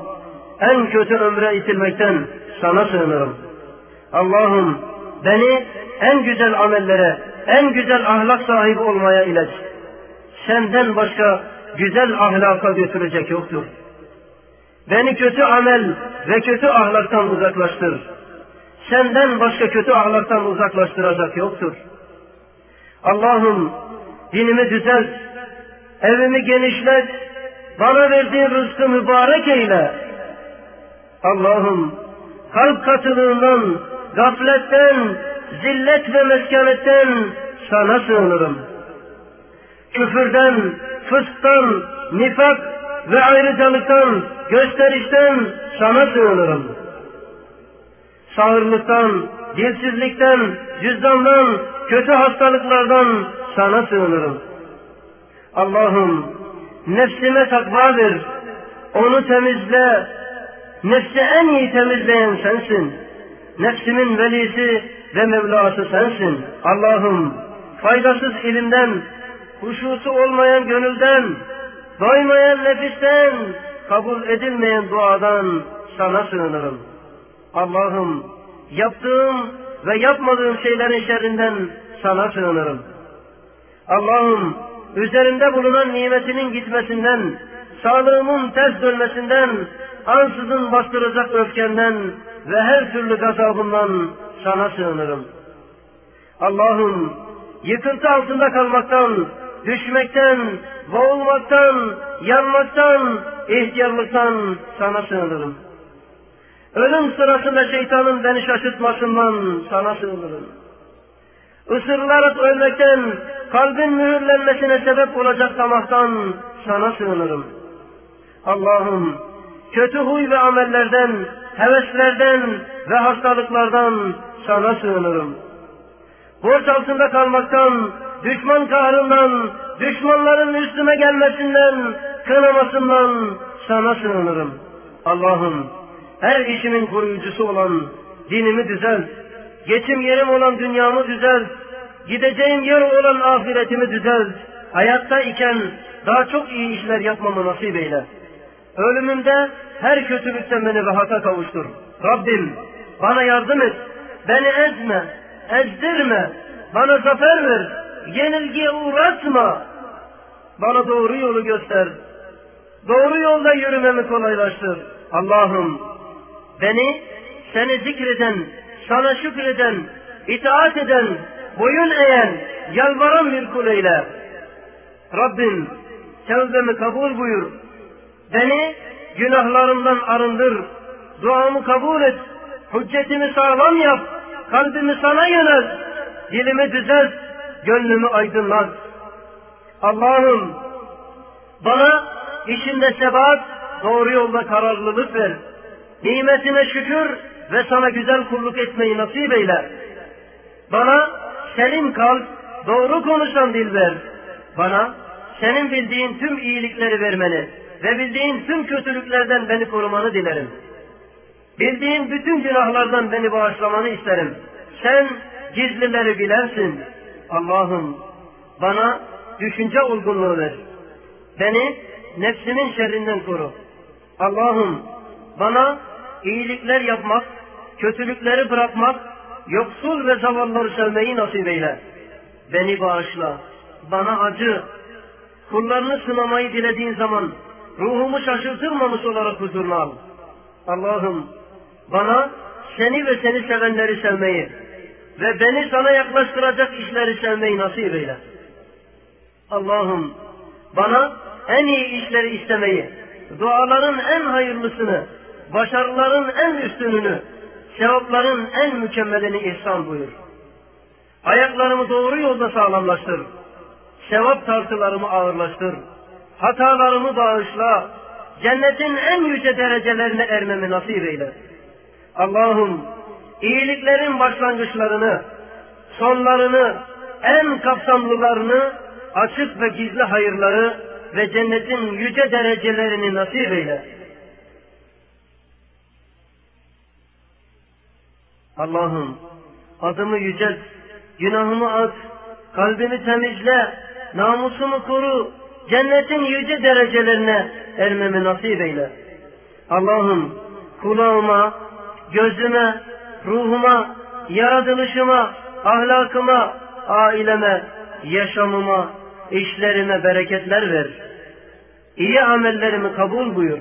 en kötü ömre itilmekten sana sığınırım. Allah'ım beni en güzel amellere, en güzel ahlak sahibi olmaya ilet. Senden başka güzel ahlaka götürecek yoktur. Beni kötü amel ve kötü ahlaktan uzaklaştır. Senden başka kötü ahlaktan uzaklaştıracak yoktur. Allah'ım dinimi düzelt, evimi genişlet, bana verdiğin rızkı mübarek eyle. Allah'ım kalp katılığından, gafletten, zillet ve meskanetten sana sığınırım. Küfürden, fısktan, nifak ve ayrıcalıktan, gösterişten sana sığınırım. Sağırlıktan, dilsizlikten, cüzdandan, kötü hastalıklardan sana sığınırım. Allah'ım nefsime takva ver, onu temizle, nefsi en iyi temizleyen sensin. Nefsimin velisi ve Mevlası sensin. Allah'ım faydasız ilimden, huşusu olmayan gönülden, doymayan nefisten, kabul edilmeyen duadan sana sığınırım. Allah'ım yaptığım ve yapmadığım şeylerin şerrinden sana sığınırım. Allah'ım üzerimde bulunan nimetinin gitmesinden, sağlığımın ters dönmesinden, ansızın bastıracak öfkenden ve her türlü gazabından sana sığınırım. Allah'ım yıkıntı altında kalmaktan, düşmekten, boğulmaktan, yanmaktan, ihtiyarlıktan sana sığınırım. Ölüm sırasında şeytanın beni şaşırtmasından sana sığınırım. Isırılarak ölmekten, kalbin mühürlenmesine sebep olacak damaktan sana sığınırım. Allah'ım, kötü huy ve amellerden, heveslerden ve hastalıklardan sana sığınırım. Borç altında kalmaktan, düşman kahrından, düşmanların üstüme gelmesinden, kınamasından sana sığınırım. Allah'ım, her işimin koruyucusu olan dinimi düzelt, geçim yerim olan dünyamı düzelt, gideceğim yer olan ahiretimi düzelt, hayatta iken daha çok iyi işler yapmamı nasip eyle. Ölümümde her kötülükten beni rahata kavuştur. Rabbim bana yardım et, beni ezme, ezdirme, bana zafer ver, yenilgiye uğratma, bana doğru yolu göster, doğru yolda yürümemi kolaylaştır. Allah'ım beni seni zikreden, sana şükreden, itaat eden, boyun eğen, yalvaran bir kul eyle. Rabbim tevbemi kabul buyur. Beni günahlarımdan arındır. Duamı kabul et. Hüccetimi sağlam yap. Kalbimi sana yönel. Dilimi düzelt. Gönlümü aydınlat. Allah'ım bana işinde sebat, doğru yolda kararlılık ver. Nimetine şükür ve sana güzel kulluk etmeyi nasip eyle. Bana senin kalp, doğru konuşan dil ver. Bana senin bildiğin tüm iyilikleri vermeni ve bildiğin tüm kötülüklerden beni korumanı dilerim. Bildiğin bütün günahlardan beni bağışlamanı isterim. Sen gizlileri bilersin. Allah'ım bana düşünce olgunluğu ver. Beni nefsimin şerrinden koru. Allah'ım bana iyilikler yapmak, kötülükleri bırakmak, yoksul ve zavallıları sevmeyi nasip eyle. Beni bağışla, bana acı, kullarını sınamayı dilediğin zaman ruhumu şaşırtırmamış olarak huzuruna al. Allah'ım bana seni ve seni sevenleri sevmeyi ve beni sana yaklaştıracak işleri sevmeyi nasip eyle. Allah'ım bana en iyi işleri istemeyi, duaların en hayırlısını, başarıların en üstününü, sevapların en mükemmelini ihsan buyur. Ayaklarımı doğru yolda sağlamlaştır. Sevap tartılarımı ağırlaştır. Hatalarımı bağışla. Cennetin en yüce derecelerine ermemi nasip eyle. Allah'ım iyiliklerin başlangıçlarını, sonlarını, en kapsamlılarını, açık ve gizli hayırları ve cennetin yüce derecelerini nasip eyle. Allah'ım adımı yücelt, günahımı at, kalbimi temizle, namusumu koru, cennetin yüce derecelerine ermemi nasip eyle. Allah'ım kulağıma, gözüme, ruhuma, yaratılışıma, ahlakıma, aileme, yaşamıma, işlerime bereketler ver. İyi amellerimi kabul buyur.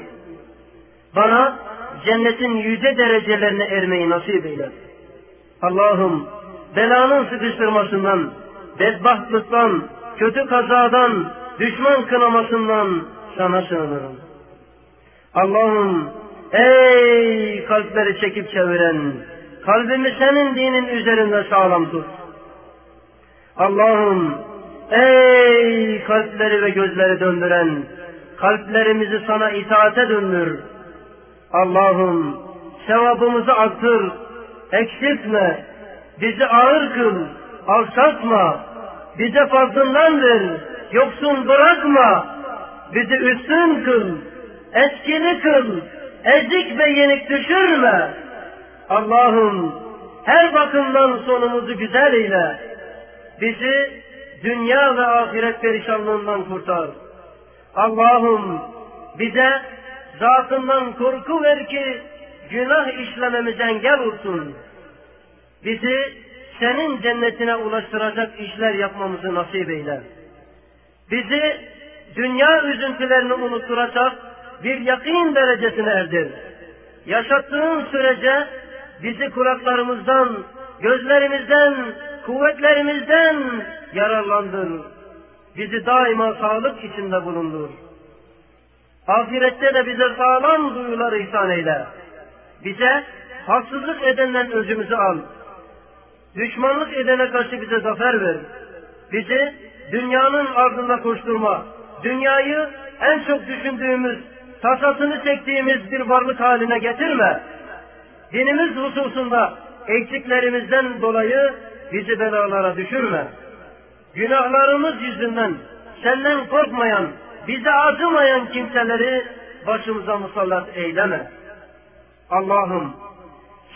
Bana cennetin yüce derecelerine ermeyi nasip eyle. Allah'ım belanın sıkıştırmasından, bedbahtlıktan, kötü kazadan, düşman kınamasından sana sığınırım. Allah'ım ey kalpleri çekip çeviren, kalbimi senin dinin üzerinde sağlam tut. Allah'ım ey kalpleri ve gözleri döndüren, kalplerimizi sana itaate döndür. Allah'ım sevabımızı arttır, eksiltme, bizi ağır kıl, alçaltma, bize fazlından ver, yoksun bırakma, bizi üstün kıl, eskili kıl, ezik ve yenik düşürme. Allah'ım her bakımdan sonumuzu güzel eyle. Bizi dünya ve ahiret perişanlığından kurtar. Allah'ım bize zatından korku ver ki günah işlememize engel olsun. Bizi senin cennetine ulaştıracak işler yapmamızı nasip eyle. Bizi dünya üzüntülerini unutturacak bir yakin derecesine erdir. Yaşattığın sürece bizi kulaklarımızdan, gözlerimizden, kuvvetlerimizden yararlandır. Bizi daima sağlık içinde bulundur. Ahirette de bize sağlam duyular ihsan eyle. Bize haksızlık edenden özümüzü al. Düşmanlık edene karşı bize zafer ver. Bizi dünyanın ardında koşturma. Dünyayı en çok düşündüğümüz, tasasını çektiğimiz bir varlık haline getirme. Dinimiz hususunda eksiklerimizden dolayı bizi belalara düşürme. Günahlarımız yüzünden senden korkmayan, bize acımayan kimseleri başımıza musallat eyleme. Allah'ım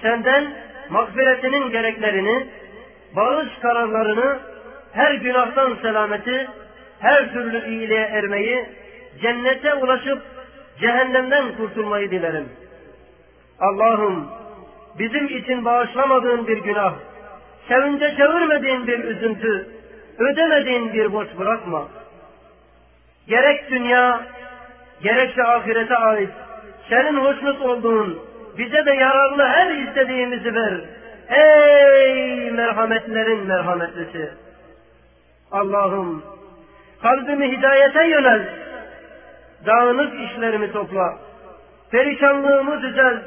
senden mağfiretinin gereklerini, bağış kararlarını, her günahtan selameti, her türlü iyiliğe ermeyi, cennete ulaşıp cehennemden kurtulmayı dilerim. Allah'ım bizim için bağışlamadığın bir günah, sevince çevirmediğin bir üzüntü, ödemediğin bir borç bırakma. Gerek dünya, gerekse ahirete ait senin hoşnut olduğun, bize de yararlı her istediğimizi ver. Ey merhametlerin merhametlisi! Allah'ım kalbimi hidayete yönel. Dağınık işlerimi topla. Perişanlığımı düzelt.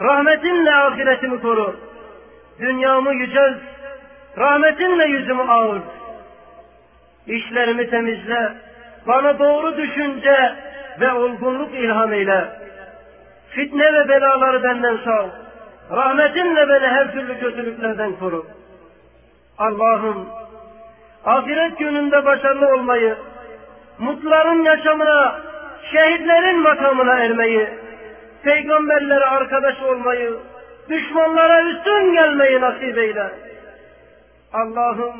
Rahmetinle ahiretimi koru. Dünyamı yücelt. Rahmetinle yüzümü ağır. İşlerimi temizle. Bana doğru düşünce ve olgunluk ilham eyle. Fitne ve belaları benden sal. Rahmetinle beni her türlü kötülüklerden koru. Allah'ım ahiret gününde başarılı olmayı, mutluların yaşamına, şehitlerin makamına ermeyi, peygamberlere arkadaş olmayı, düşmanlara üstün gelmeyi nasip eyle. Allah'ım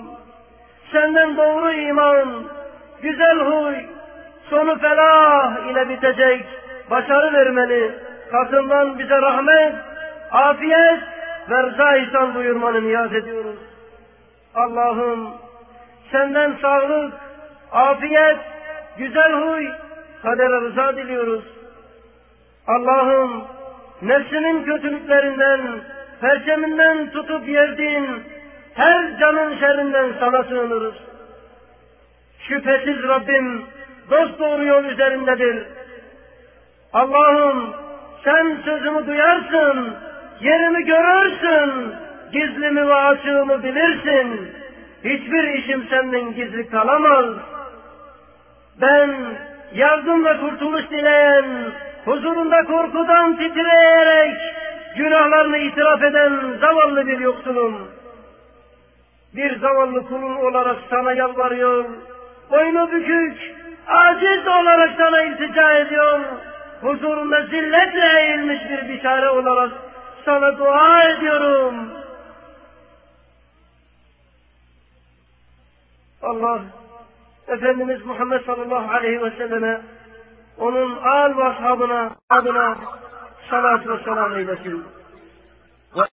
senden doğru iman, güzel huy, sonu felah ile bitecek, başarı vermeni, katından bize rahmet, afiyet ve rıza ihsan buyurmanı niyaz ediyoruz. Allah'ım senden sağlık, afiyet, güzel huy, kadere rıza diliyoruz. Allah'ım nefsinin kötülüklerinden, perçeminden tutup yerdiğin her canın şerrinden sana sığınırız. Şüphesiz Rabbim dost doğru yol üzerindedir. Allah'ım sen sözümü duyarsın, yerimi görürsün, gizlimi ve açığımı bilirsin. Hiçbir işim senden gizli kalamaz. Ben yardım ve kurtuluş dileyen, huzurunda korkudan titreyerek günahlarını itiraf eden zavallı bir yoksulum. Bir zavallı kulun olarak sana yalvarıyor, boynu bükük, aciz olarak sana iltica ediyor, huzurunda zilletle eğilmiş bir bişare olarak sana dua ediyorum. Allah Efendimiz Muhammed sallallahu aleyhi ve selleme onun al ve ashabına adına salat ve selam eylesin.